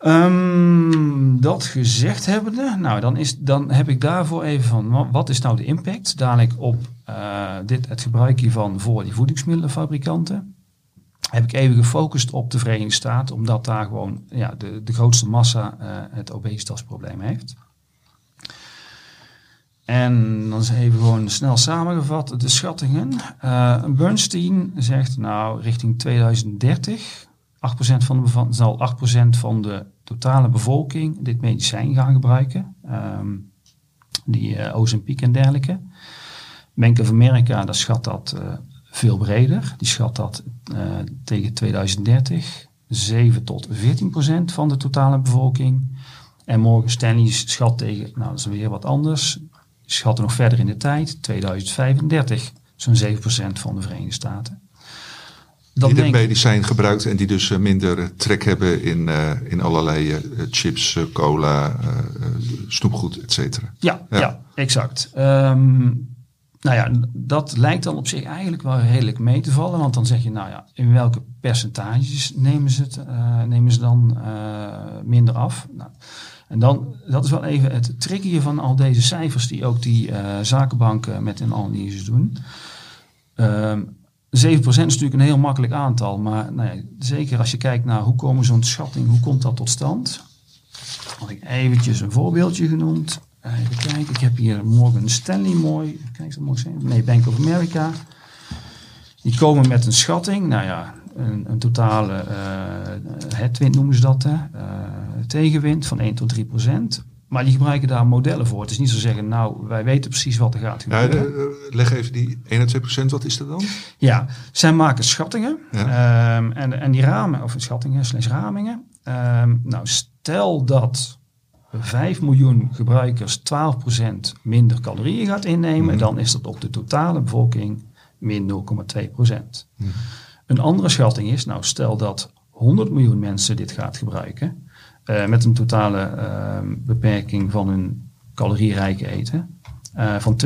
Um, dat gezegd hebbende, nou dan, is, dan heb ik daarvoor even van, wat is nou de impact dadelijk op dit, het gebruik hiervan voor die voedingsmiddelenfabrikanten? Heb ik even gefocust op de Verenigde Staten, omdat daar gewoon ja, de, de grootste massa uh, het obesitasprobleem heeft. En dan is even gewoon snel samengevat de schattingen. Uh, Bernstein zegt nou richting 2030, 8% van de zal 8% van de totale bevolking dit medicijn gaan gebruiken. Um, die uh, Ozempic en dergelijke. Bank of America, dat schat dat veel breder. Die schat dat uh, tegen 2030 7 tot 14 procent van de totale bevolking. En Morgan Stanley schat tegen, nou dat is weer wat anders, schatten nog verder in de tijd, 2035, zo'n 7 procent van de Verenigde Staten. Dan die dit medicijn gebruikt en die dus minder trek hebben in, uh, in allerlei uh, chips, cola, snoepgoed, et cetera. Ja, ja, ja. exact. Um, nou ja, dat lijkt dan op zich eigenlijk wel redelijk mee te vallen. Want dan zeg je, nou ja, in welke percentages nemen ze, het, uh, nemen ze dan uh, minder af? Nou, en dan, dat is wel even het trickje van al deze cijfers die ook die uh, zakenbanken met een analyse doen. 7% ehm, is natuurlijk een heel makkelijk aantal, maar nou zeker als je kijkt naar hoe komen zo'n schatting, hoe komt dat tot stand? Had ik eventjes een voorbeeldje genoemd. Even kijken, ik heb hier Morgan Stanley mooi. Kijk, zo mooi zijn. Nee, Bank of America. Die komen met een schatting. Nou ja, een, een totale uh, headwind noemen ze dat. Hè? Tegenwind van 1 tot 3 procent. Maar die gebruiken daar modellen voor. Het is niet zo zeggen, nou, wij weten precies wat er gaat gebeuren. Ja, de, leg even die 1 tot 2 procent, wat is dat dan? Ja, zij maken schattingen. Ja. Um, en, en die ramen, of schattingen slash ramingen. Um, nou, stel dat 5 miljoen gebruikers 12% minder calorieën gaat innemen, mm. dan is dat op de totale bevolking min 0,2%. Mm. Een andere schatting is, nou stel dat 100 miljoen mensen dit gaat gebruiken, uh, met een totale uh, beperking van hun calorierijke eten uh, van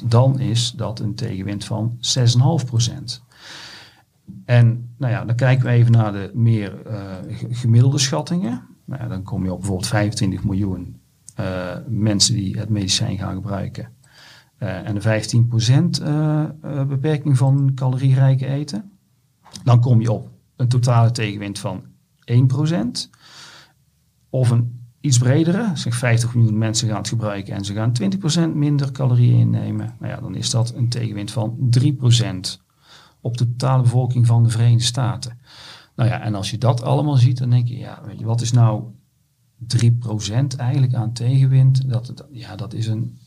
22%, dan is dat een tegenwind van 6,5%. En nou ja, dan kijken we even naar de meer gemiddelde schattingen. Nou, dan kom je op bijvoorbeeld 25 miljoen uh, mensen die het medicijn gaan gebruiken. Uh, en een 15% uh, beperking van calorierijke eten. Dan kom je op een totale tegenwind van 1%. Of een iets bredere, zeg 50 miljoen mensen gaan het gebruiken en ze gaan 20% minder calorieën innemen. Nou ja, dan is dat een tegenwind van 3% op de totale bevolking van de Verenigde Staten. Nou ja, en als je dat allemaal ziet, dan denk je, ja, weet je, wat is nou 3% eigenlijk aan tegenwind? Dat, dat, ja, dat is een...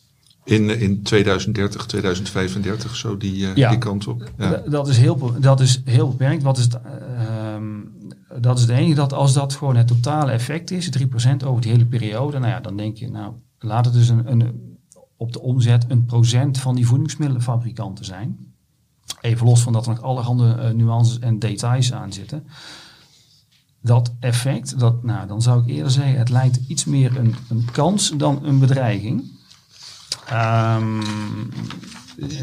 In, in 2030, 2035, zo die, uh, ja, die kant op. Ja. Dat, is heel, dat is heel beperkt. Wat is het, uh, dat is het enige dat als dat gewoon het totale effect is, 3% over die hele periode, nou ja, dan denk je, nou, laat het dus een, een, op de omzet een procent van die voedingsmiddelenfabrikanten zijn. Even los van dat er nog allerhande uh, nuances en details aan zitten. Dat effect, dat, nou, dan zou ik eerder zeggen, het lijkt iets meer een, een kans dan een bedreiging. Um,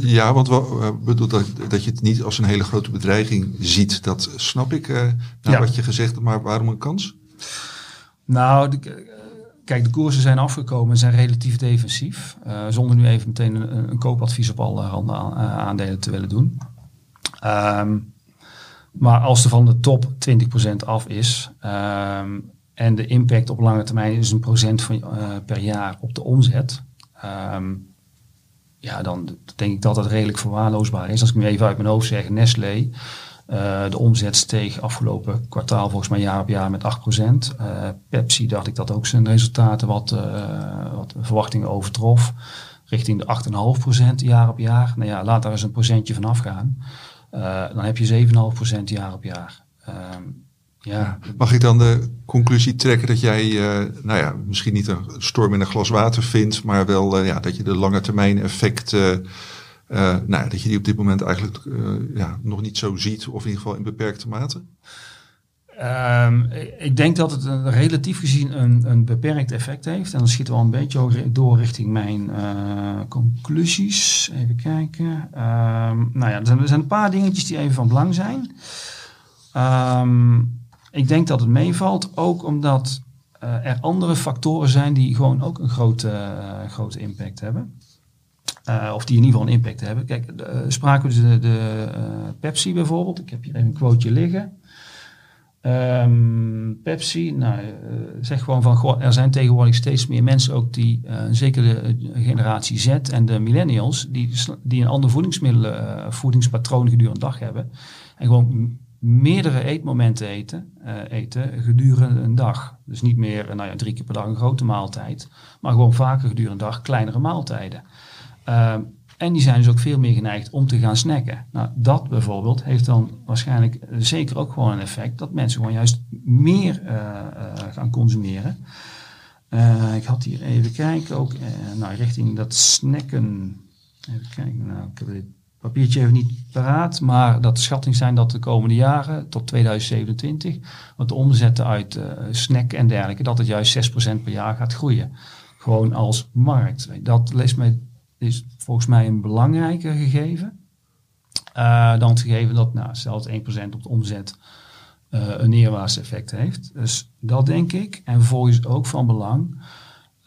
ja, want wat bedoel dat, dat je het niet als een hele grote bedreiging ziet, dat snap ik uh, ja. wat je gezegd hebt, maar waarom een kans? Nou, de, Kijk, de koersen zijn afgekomen en zijn relatief defensief. Uh, zonder nu even meteen een, een koopadvies op alle eh, aandelen te willen doen. Um, maar als er van de top 20% af is um, en de impact op lange termijn is een procent van, uh, per jaar op de omzet. Um, ja, dan denk ik dat dat redelijk verwaarloosbaar is. Als ik nu even uit mijn hoofd zeg, Nestlé Eh, de omzet steeg afgelopen kwartaal volgens mij jaar op jaar met 8%. Uh, Pepsi dacht ik dat ook zijn resultaten wat, uh, wat verwachtingen overtrof. Richting de 8,5% jaar op jaar. Nou ja, laat daar eens een procentje van afgaan. dan heb je 7,5% jaar op jaar. Ehm, ja. Mag ik dan de conclusie trekken dat jij, nou ja, misschien niet een storm in een glas water vindt, maar wel ja, dat je de lange termijn effect uh, nou, dat je die op dit moment eigenlijk uh, ja, nog niet zo ziet, of in ieder geval in beperkte mate? Um, ik denk dat het een, relatief gezien een, een, beperkt effect heeft. En dan schieten we al een beetje door richting mijn conclusies. Even kijken. Um, nou ja, er zijn, er zijn, een paar dingetjes die even van belang zijn. Um, ik denk dat het meevalt, ook omdat er andere factoren zijn die gewoon ook een grote, grote impact hebben. Uh, of die in ieder geval een impact hebben. Kijk, uh, spraken we de, de uh, Pepsi bijvoorbeeld. Ik heb hier even een quoteje liggen. Um, Pepsi, nou, zeg gewoon van, er zijn tegenwoordig steeds meer mensen ook die, zeker de generatie Z en de millennials, die, die een ander voedingsmiddelen, voedingspatroon gedurende de dag hebben. En gewoon meerdere eetmomenten eten, eten gedurende een dag. Dus niet meer nou ja, drie keer per dag een grote maaltijd, maar gewoon vaker gedurende een dag kleinere maaltijden. Uh, en die zijn dus ook veel meer geneigd om te gaan snacken. Nou, dat bijvoorbeeld heeft dan waarschijnlijk zeker ook gewoon een effect dat mensen gewoon juist meer uh, uh, gaan consumeren. Uh, ik had hier even kijken, ook nou, richting dat snacken. Even kijken, nou, ik heb dit papiertje even niet paraat, maar dat de schattingen zijn dat de komende jaren tot 2027, wat de omzetten uit snack en dergelijke, dat het juist 6% per jaar gaat groeien. Gewoon als markt. Dat leest mij is volgens mij een belangrijker gegeven. Uh, dan het gegeven dat, nou, stel 1% op de omzet uh, een neerwaarts effect heeft. Dus dat denk ik. En vervolgens ook van belang.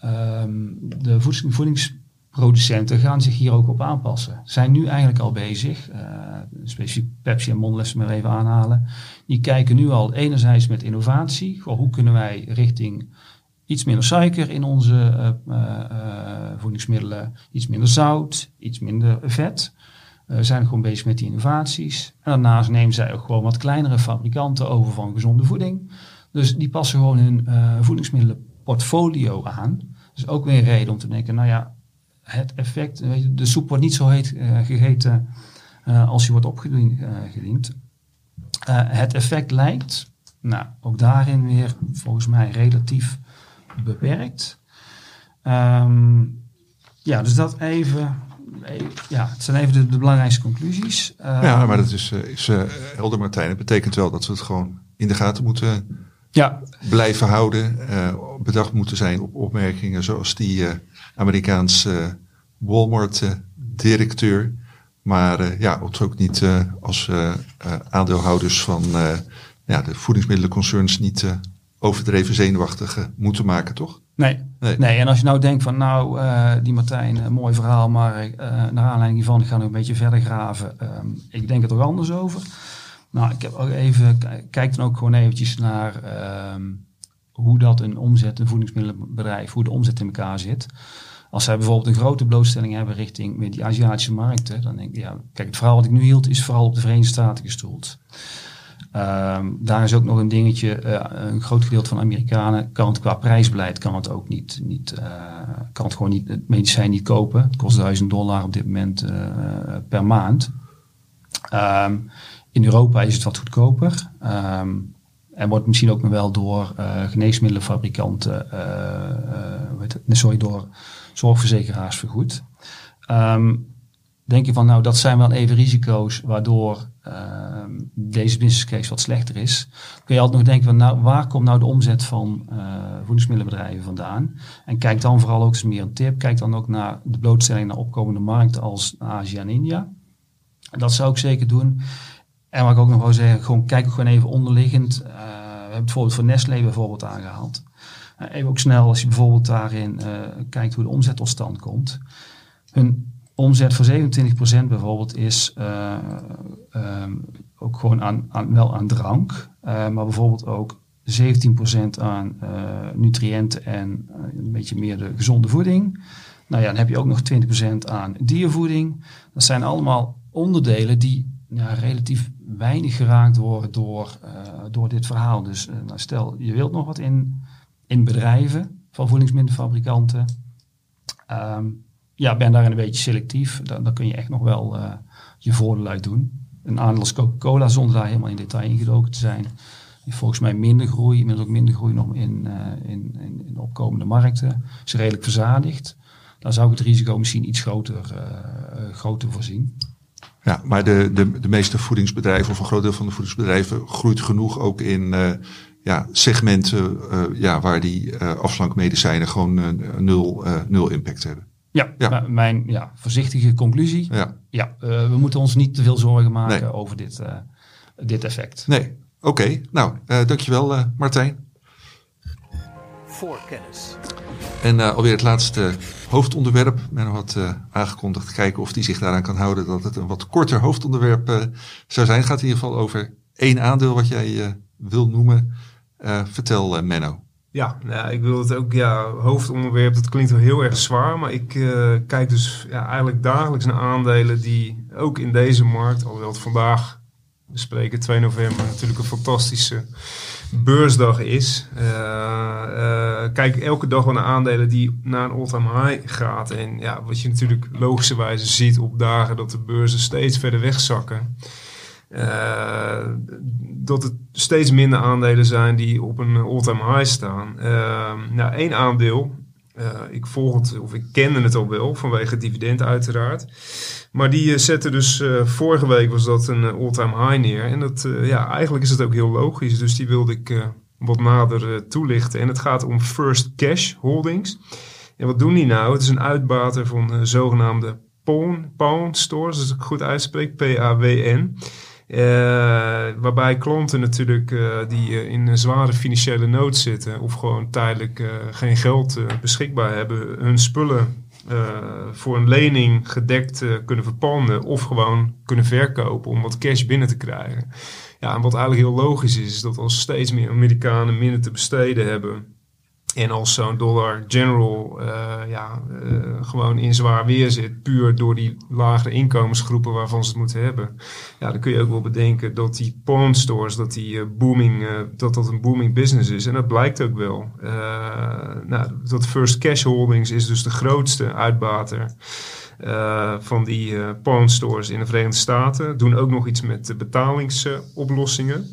Um, de voedingsproducenten gaan zich hier ook op aanpassen. Zijn nu eigenlijk al bezig, uh, specifiek Pepsi en Mondelez maar even aanhalen. Die kijken nu al enerzijds met innovatie. Hoe kunnen wij richting iets minder suiker in onze uh, uh, voedingsmiddelen, iets minder zout, iets minder vet. We zijn gewoon bezig met die innovaties. En daarnaast nemen zij ook gewoon wat kleinere fabrikanten over van gezonde voeding. Dus die passen gewoon hun voedingsmiddelenportfolio aan. Dus ook weer een reden om te denken, nou ja, het effect, weet je, de soep wordt niet zo heet gegeten als die wordt opgediend. het effect lijkt, nou, ook daarin weer volgens mij relatief beperkt. Um, ja, dus dat even. Ja, het zijn even de, de belangrijkste conclusies. Um, ja, maar dat is, uh, is uh, helder, Martijn. Het betekent wel dat we het gewoon in de gaten moeten ja. blijven houden. Uh, bedacht moeten zijn op opmerkingen zoals die Amerikaanse Walmart-directeur. Maar ja, ook niet als aandeelhouders van ja, de voedingsmiddelenconcerns niet overdreven zenuwachtig moeten maken, toch? Nee. nee. nee. en als je nou denkt van nou, uh, die Martijn, uh, mooi verhaal, maar uh, naar aanleiding hiervan, ik ga nog een beetje verder graven. Um, ik denk er toch anders over. Nou, ik heb ook even, kijk dan ook gewoon eventjes naar um, hoe dat een omzet, een voedingsmiddelenbedrijf, hoe de omzet in elkaar zit. Als zij bijvoorbeeld een grote blootstelling hebben richting met die Aziatische markten, dan denk ik, ja, kijk, het verhaal wat ik nu hield is vooral op de Verenigde Staten gestoeld. Um, daar is ook nog een dingetje, uh, een groot gedeelte van Amerikanen kan het qua prijsbeleid kan het ook niet, niet uh, kan het gewoon niet, het medicijn niet kopen. Het kost 1000 dollar op dit moment uh, per maand. Um, in Europa is het wat goedkoper. Um, en wordt misschien ook nog wel door geneesmiddelenfabrikanten, sorry, door zorgverzekeraars vergoed. Denk je van, nou, dat zijn wel even risico's waardoor Ehm, deze business case wat slechter is, kun je altijd nog denken van nou, waar komt nou de omzet van uh, voedingsmiddelenbedrijven vandaan? En kijk dan vooral ook eens meer een tip, kijk dan ook naar de blootstelling naar opkomende markten als Azië en India. Dat zou ik zeker doen. En wat ik ook nog wil zeggen, gewoon kijk ook gewoon even onderliggend. Uh, we hebben het voorbeeld van Nestlé bijvoorbeeld aangehaald. Uh, even ook snel als je bijvoorbeeld daarin kijkt hoe de omzet tot stand komt. Hun omzet voor 27% bijvoorbeeld is uh, um, ook gewoon aan, aan, wel aan drank, uh, maar bijvoorbeeld ook 17% aan uh, nutriënten en een beetje meer de gezonde voeding. Nou ja, dan heb je ook nog 20% aan diervoeding. Dat zijn allemaal onderdelen die ja, relatief weinig geraakt worden door, eh, door dit verhaal. Dus eh, nou, stel, je wilt nog wat in, in bedrijven van voedingsmiddelenfabrikanten. Ehm, ja, ben daarin een beetje selectief. Dan, dan kun je echt nog wel eh, je voordeel uit doen. Een aandeel als Coca-Cola, zonder daar helemaal in detail ingedoken te zijn, volgens mij minder groei, inmiddels ook minder groei nog in, eh, in, in, opkomende markten. Is redelijk verzadigd. Daar zou ik het risico misschien iets groter, eh, groter voor zien. Ja, maar de, de, de meeste voedingsbedrijven, of een groot deel van de voedingsbedrijven, groeit genoeg ook in ja, segmenten ja, waar die afslankmedicijnen gewoon nul, nul impact hebben. Ja, mijn ja, voorzichtige conclusie. Ja, Ja, eh, we moeten ons niet te veel zorgen maken Nee. over dit, eh, dit effect. nee. Oké, nou, eh, dankjewel eh, Martijn. Voorkennis. En eh, alweer het laatste hoofdonderwerp. Men had eh, aangekondigd kijken of die zich daaraan kan houden dat het een wat korter hoofdonderwerp zou zijn. Het gaat in ieder geval over één aandeel wat jij eh, wil noemen. Eh, vertel Menno. Ja, nou, ik wil het ook, ja, hoofdonderwerp, dat klinkt wel heel erg zwaar. Maar ik eh, kijk dus ja, eigenlijk dagelijks naar aandelen die ook in deze markt, alhoewel het vandaag, we spreken 2 november, natuurlijk een fantastische beursdag is. Eh, eh, kijk elke dag wel naar aandelen die naar een all-time high gaat. En ja, wat je natuurlijk logischerwijze ziet op dagen dat de beurzen steeds verder wegzakken. Eh, dat het steeds minder aandelen zijn die op een all-time high staan. Eh, nou, één aandeel, eh, ik volg het, of ik kende het al wel, vanwege het dividend uiteraard. Maar die eh, zette dus, vorige week was dat een all-time high neer. En dat, ja, eigenlijk is het ook heel logisch. Dus die wilde ik wat nader toelichten. En het gaat om First Cash Holdings. En wat doen die nou? Het is een uitbater van zogenaamde pawn, pawn stores, als ik goed uitspreek, P-A-W-N. Eh, waarbij klanten natuurlijk eh, die eh, in zware financiële nood zitten of gewoon tijdelijk geen geld beschikbaar hebben, hun spullen voor een lening gedekt kunnen verpanden of gewoon kunnen verkopen om wat cash binnen te krijgen. Ja, en wat eigenlijk heel logisch is, is dat als steeds meer Amerikanen minder te besteden hebben en als zo'n dollar general eh, ja, eh, gewoon in zwaar weer zit, puur door die lagere inkomensgroepen waarvan ze het moeten hebben. Ja, dan kun je ook wel bedenken dat die pawn stores, dat die eh, booming, dat dat een booming business is. En dat blijkt ook wel. Nou, dat First Cash Holdings is dus de grootste uitbater. van die eh pawn stores in de Verenigde Staten. Doen ook nog iets met betalingsoplossingen.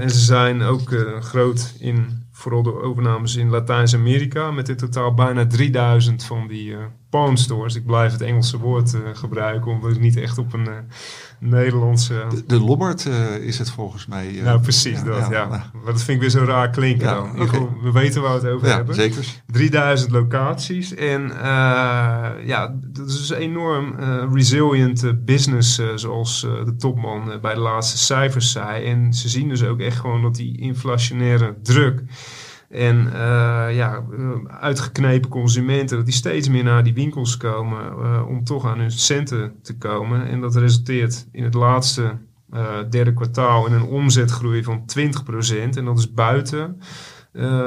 En ze zijn ook groot in vooral de overnames in Latijns-Amerika. Met in totaal bijna 3000 van die eh pawn stores. Ik blijf het Engelse woord eh, gebruiken, omdat ik niet echt op een eh, Nederlandse. De, de Lombard eh, is het volgens mij. eh, nou, precies ja, dat, ja, ja. Maar dat vind ik weer zo raar klinken Ja, dan. We weten waar we het over ja, hebben. zeker. 3000 locaties. En eh, ja, dat is dus een enorm resilient business, zoals de topman bij de laatste cijfers zei. En ze zien dus ook echt gewoon dat die inflationaire druk en eh, ja, uitgeknepen consumenten, dat die steeds meer naar die winkels komen eh, om toch aan hun centen te komen. En dat resulteert in het laatste eh, derde kwartaal in een omzetgroei van 20%. En dat is buiten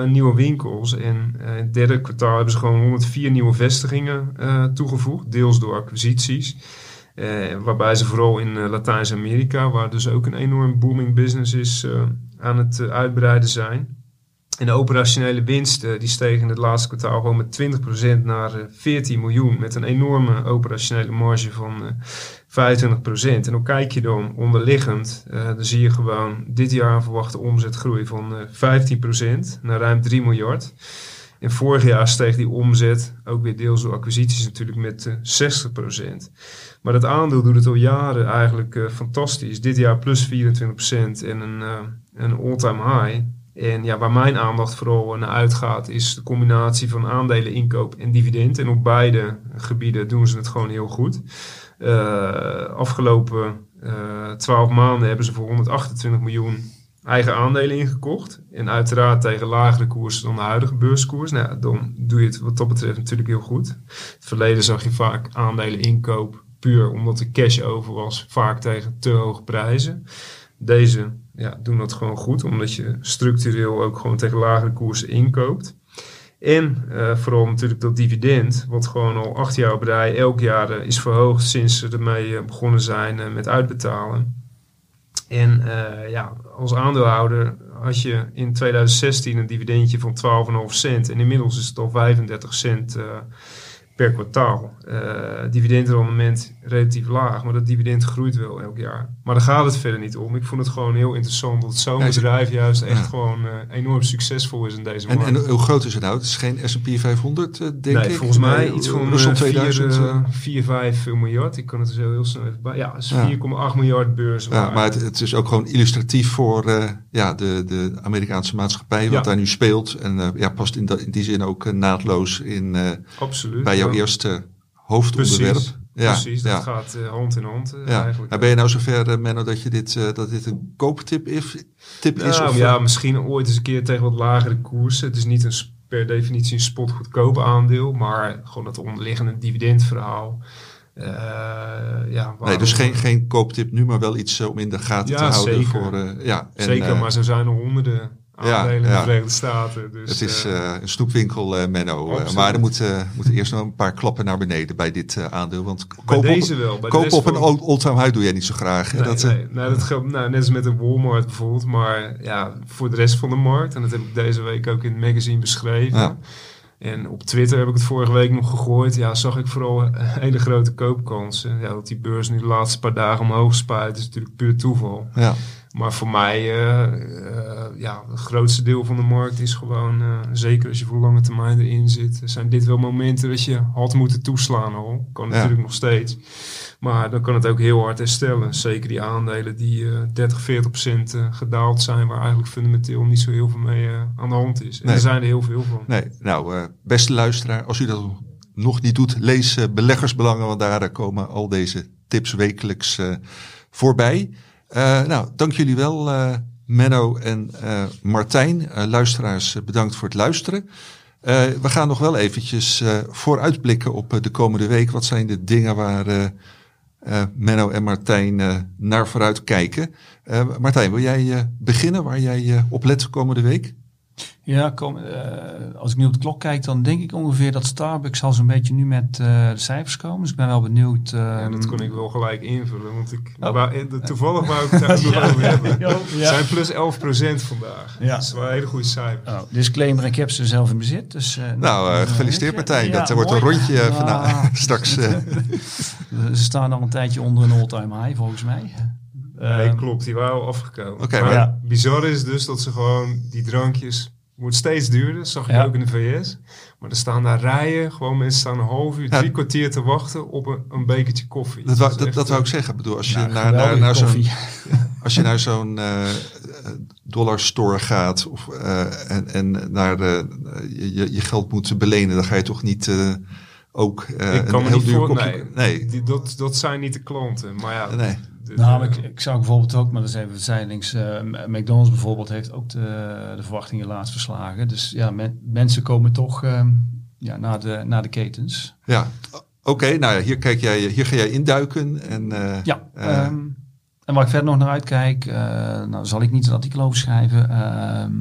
nieuwe winkels. En in het derde kwartaal hebben ze gewoon 104 nieuwe vestigingen toegevoegd, deels door acquisities. Waarbij ze vooral in Latijns-Amerika, waar dus ook een enorm booming business is, aan het uitbreiden zijn. En de operationele winst eh, die steeg in het laatste kwartaal gewoon met 20% naar eh, 14 miljoen. Met een enorme operationele marge van eh 25%. En dan kijk je dan onderliggend, eh, dan zie je gewoon dit jaar een verwachte omzetgroei van eh 15% naar ruim 3 miljard. En vorig jaar steeg die omzet, ook weer deels door acquisities natuurlijk, met eh 60%. Maar dat aandeel doet het al jaren eigenlijk eh, fantastisch. Dit jaar plus 24% en een, eh, een all-time high. En ja, waar mijn aandacht vooral naar uitgaat, is de combinatie van aandelen, inkoop en dividend. En op beide gebieden doen ze het gewoon heel goed. Uh, afgelopen uh, 12 maanden hebben ze voor 128 miljoen eigen aandelen ingekocht. En uiteraard tegen lagere koersen dan de huidige beurskoers. Nou, dan doe je het wat dat betreft natuurlijk heel goed. In het verleden zag je vaak aandelen inkoop puur omdat er cash over was, vaak tegen te hoge prijzen. Deze ja, doen dat gewoon goed, omdat je structureel ook gewoon tegen lagere koersen inkoopt. En uh, vooral natuurlijk dat dividend, wat gewoon al acht jaar op rij elk jaar uh, is verhoogd sinds ze ermee uh, begonnen zijn met uitbetalen. En eh, ja, als aandeelhouder had je in 2016 een dividendje van 12,5 cent. En inmiddels is het al 35 cent eh, per kwartaal. Dividendrendement relatief laag, maar dat dividend groeit wel elk jaar. Maar daar gaat het verder niet om. Ik vond het gewoon heel interessant dat zo'n bedrijf juist echt ja. gewoon eh, enorm succesvol is in deze En, markt. en hoe groot is het nou? Het is geen S&P 500, eh, denk nee, ik? volgens mij iets van eh, 2000. 4, eh. 4, 5 miljard. Ik kan het zo heel snel even bij. Ja, het is Ja. 4,8 miljard beurs. Ja, maar het, het is ook gewoon illustratief voor ja, de, de Amerikaanse maatschappij wat Ja. daar nu speelt. En ja, past in, dat- in die zin ook naadloos in, Absoluut. bij jouw eerste hoofdonderwerp. Precies, Ja, precies, dat ja. gaat eh, hand in hand eh, Ja. eigenlijk. Ben je nou zover, eh, Menno, dat, je dit, dat dit een kooptip is? Tip is Nou, of, ja, misschien ooit eens een keer tegen wat lagere koersen. Het is niet een, per definitie een spotgoedkoop aandeel, maar gewoon dat onderliggende dividendverhaal. Ja, nee, dus geen, geen kooptip nu, maar wel iets om in de gaten te houden. zeker. Voor, ja, en, Zeker, maar zo zijn er honderden aandelen in ja. de Verenigde Staten. Dus, het is eh, eh, een snoepwinkel, eh, Menno. maar er moeten moeten eerst nog een paar klappen naar beneden bij dit aandeel. Want bij koop deze op, wel. Bij koop op een van- oldtime high doe jij niet zo graag. Nee, dat, nee, nee, dat geldt nou, net als met een Walmart bijvoorbeeld. Maar ja, voor de rest van de markt, en dat heb ik deze week ook in het magazine beschreven. En op Twitter heb ik het vorige week nog gegooid. Ja, zag ik vooral hele grote koopkansen. Ja, dat die beurs nu de laatste paar dagen omhoog spuit, is natuurlijk puur toeval. ja. Maar voor mij, eh, eh, ja, het grootste deel van de markt is gewoon, eh, zeker als je voor lange termijn erin zit, zijn dit wel momenten dat je had moeten toeslaan al. Kan Ja. natuurlijk nog steeds. Maar dan kan het ook heel hard herstellen. Zeker die aandelen die eh 30, 40 procent gedaald zijn, waar eigenlijk fundamenteel niet zo heel veel mee aan de hand is. En Nee. er zijn er heel veel van. Nee, nou, beste luisteraar, als u dat nog niet doet, lees Beleggersbelangen, want daar komen al deze tips wekelijks voorbij. Eh, nou, dank jullie wel, eh, Menno en eh, Martijn. Luisteraars, bedankt voor het luisteren. We gaan nog wel eventjes vooruitblikken op de komende week. Wat zijn de dingen waar Menno en Martijn naar vooruit kijken? Martijn, wil jij beginnen waar jij op let de komende week? Ja, kom, eh, als ik nu op de klok kijk, dan denk ik ongeveer dat Starbucks al zo'n beetje nu met eh, de cijfers komen. Dus ik ben wel benieuwd. Ja, ehm, dat kon ik wel gelijk invullen, want ik, Oh. eh, toevallig wou ik *laughs* het daar nog over hebben. *laughs* Ja, zijn plus 11 procent vandaag. Ja. Dat is wel een hele goede cijfer. Oh, disclaimer, ik heb ze zelf in bezit. Dus, eh, Nou, eh, gefeliciteerd. Martijn. Ja, dat wordt een rondje Ja. vana- *laughs* straks. eh. Ze staan al een tijdje onder een all-time high, volgens mij. Nee, Ehm, klopt, die waren al afgekomen. Oké, maar Ja. bizar is dus dat ze gewoon die drankjes wordt steeds duurder. Dat zag je Ja. ook in de VS. Maar er staan daar rijen, gewoon mensen staan een half uur, Ja. drie kwartier te wachten op een, een bekertje koffie. Dat, wou, dat, dat wou ik zeggen. Ik bedoel, als je nou, naar, naar, naar zo'n *laughs* als je naar zo'n eh, dollar store gaat of, eh, en, en naar de, je, je- je geld moet belenen, dan ga je toch niet eh, ook eh, Ik kan een me heel niet duur voor... kopje... Nee, nee. Die, dat, dat zijn niet de klanten. Maar ja, Nee. de- Nou, maar ik, ik zou bijvoorbeeld ook, maar dat is even zijdelings, eh, McDonald's bijvoorbeeld heeft ook de, de verwachtingen laatst verslagen. Dus ja, men- mensen komen toch ehm, ja, naar, de, naar de ketens. Ja, oké. nou ja, hier, kijk jij, hier ga jij induiken. En, eh, Ja, eh, ehm, en waar ik verder nog naar uitkijk, nou zal ik niet een artikel over schrijven. ehm,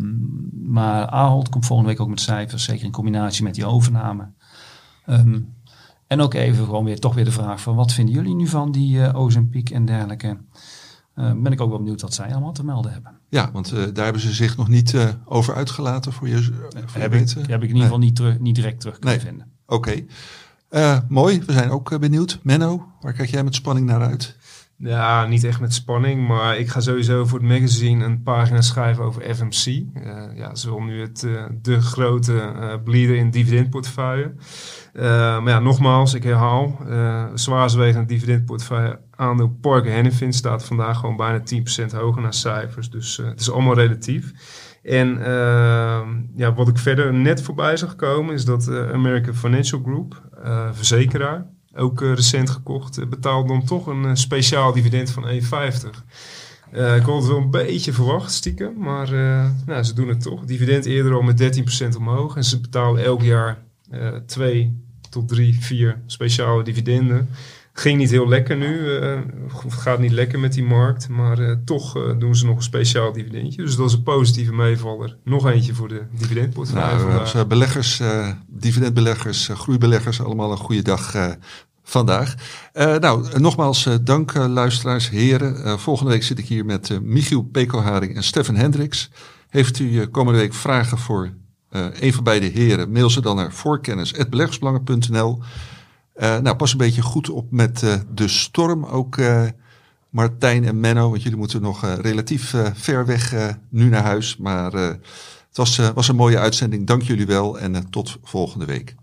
maar Ahold komt volgende week ook met cijfers, zeker in combinatie met die overname. Ehm, en ook even gewoon weer toch weer de vraag van wat vinden jullie nu van die eh Ozempiek en dergelijke. Eh, ben ik ook wel benieuwd wat zij allemaal te melden hebben. ja, want eh, daar hebben ze zich nog niet eh, over uitgelaten voor je, voor je heb, ik, heb ik in ieder geval niet, terug, niet direct terug kunnen Nee. vinden. Oké. Mooi, we zijn ook benieuwd. Menno, waar kijk jij met spanning naar uit? Ja, niet echt met spanning, maar ik ga sowieso voor het magazine een pagina schrijven over FMC. Eh, ja, is wel nu het, eh, de grote eh bleeder in dividendportefeuille. Maar ja, nogmaals, ik herhaal, eh zwaarwegend dividendportefeuille aandeel Parker Hannifin staat vandaag gewoon bijna 10% hoger naar cijfers. Dus het is allemaal relatief. En ja, wat ik verder net voorbij zag komen, is dat American Financial Group, verzekeraar, ook eh, recent gekocht, eh, betaalt dan toch een eh, speciaal dividend van 1,50. Eh, ik had het wel een beetje verwacht, stiekem, maar nou, ze doen het toch. Dividend eerder al met 13% omhoog en ze betalen elk jaar eh, twee tot drie, vier speciale dividenden. Ging niet heel lekker nu, eh, of gaat niet lekker met die markt, maar eh, toch eh, doen ze nog een speciaal dividendje. Dus dat is een positieve meevaller. Nog eentje voor de dividendportefeuille Nou, als eh, beleggers, eh, dividendbeleggers, eh, groeibeleggers, allemaal een goede dag eh, vandaag. Uh, nou, nogmaals uh, dank uh, luisteraars, heren. volgende week zit ik hier met Michiel Pekelharing en Stefan Hendricks. Heeft u komende week vragen voor een van beide heren? Mail ze dan naar voorkennis.beleggersbelangen.nl Nou, pas een beetje goed op met de storm. Ook Martijn en Menno, want jullie moeten nog relatief ver weg nu naar huis. Maar het was, was een mooie uitzending. Dank jullie wel en tot volgende week.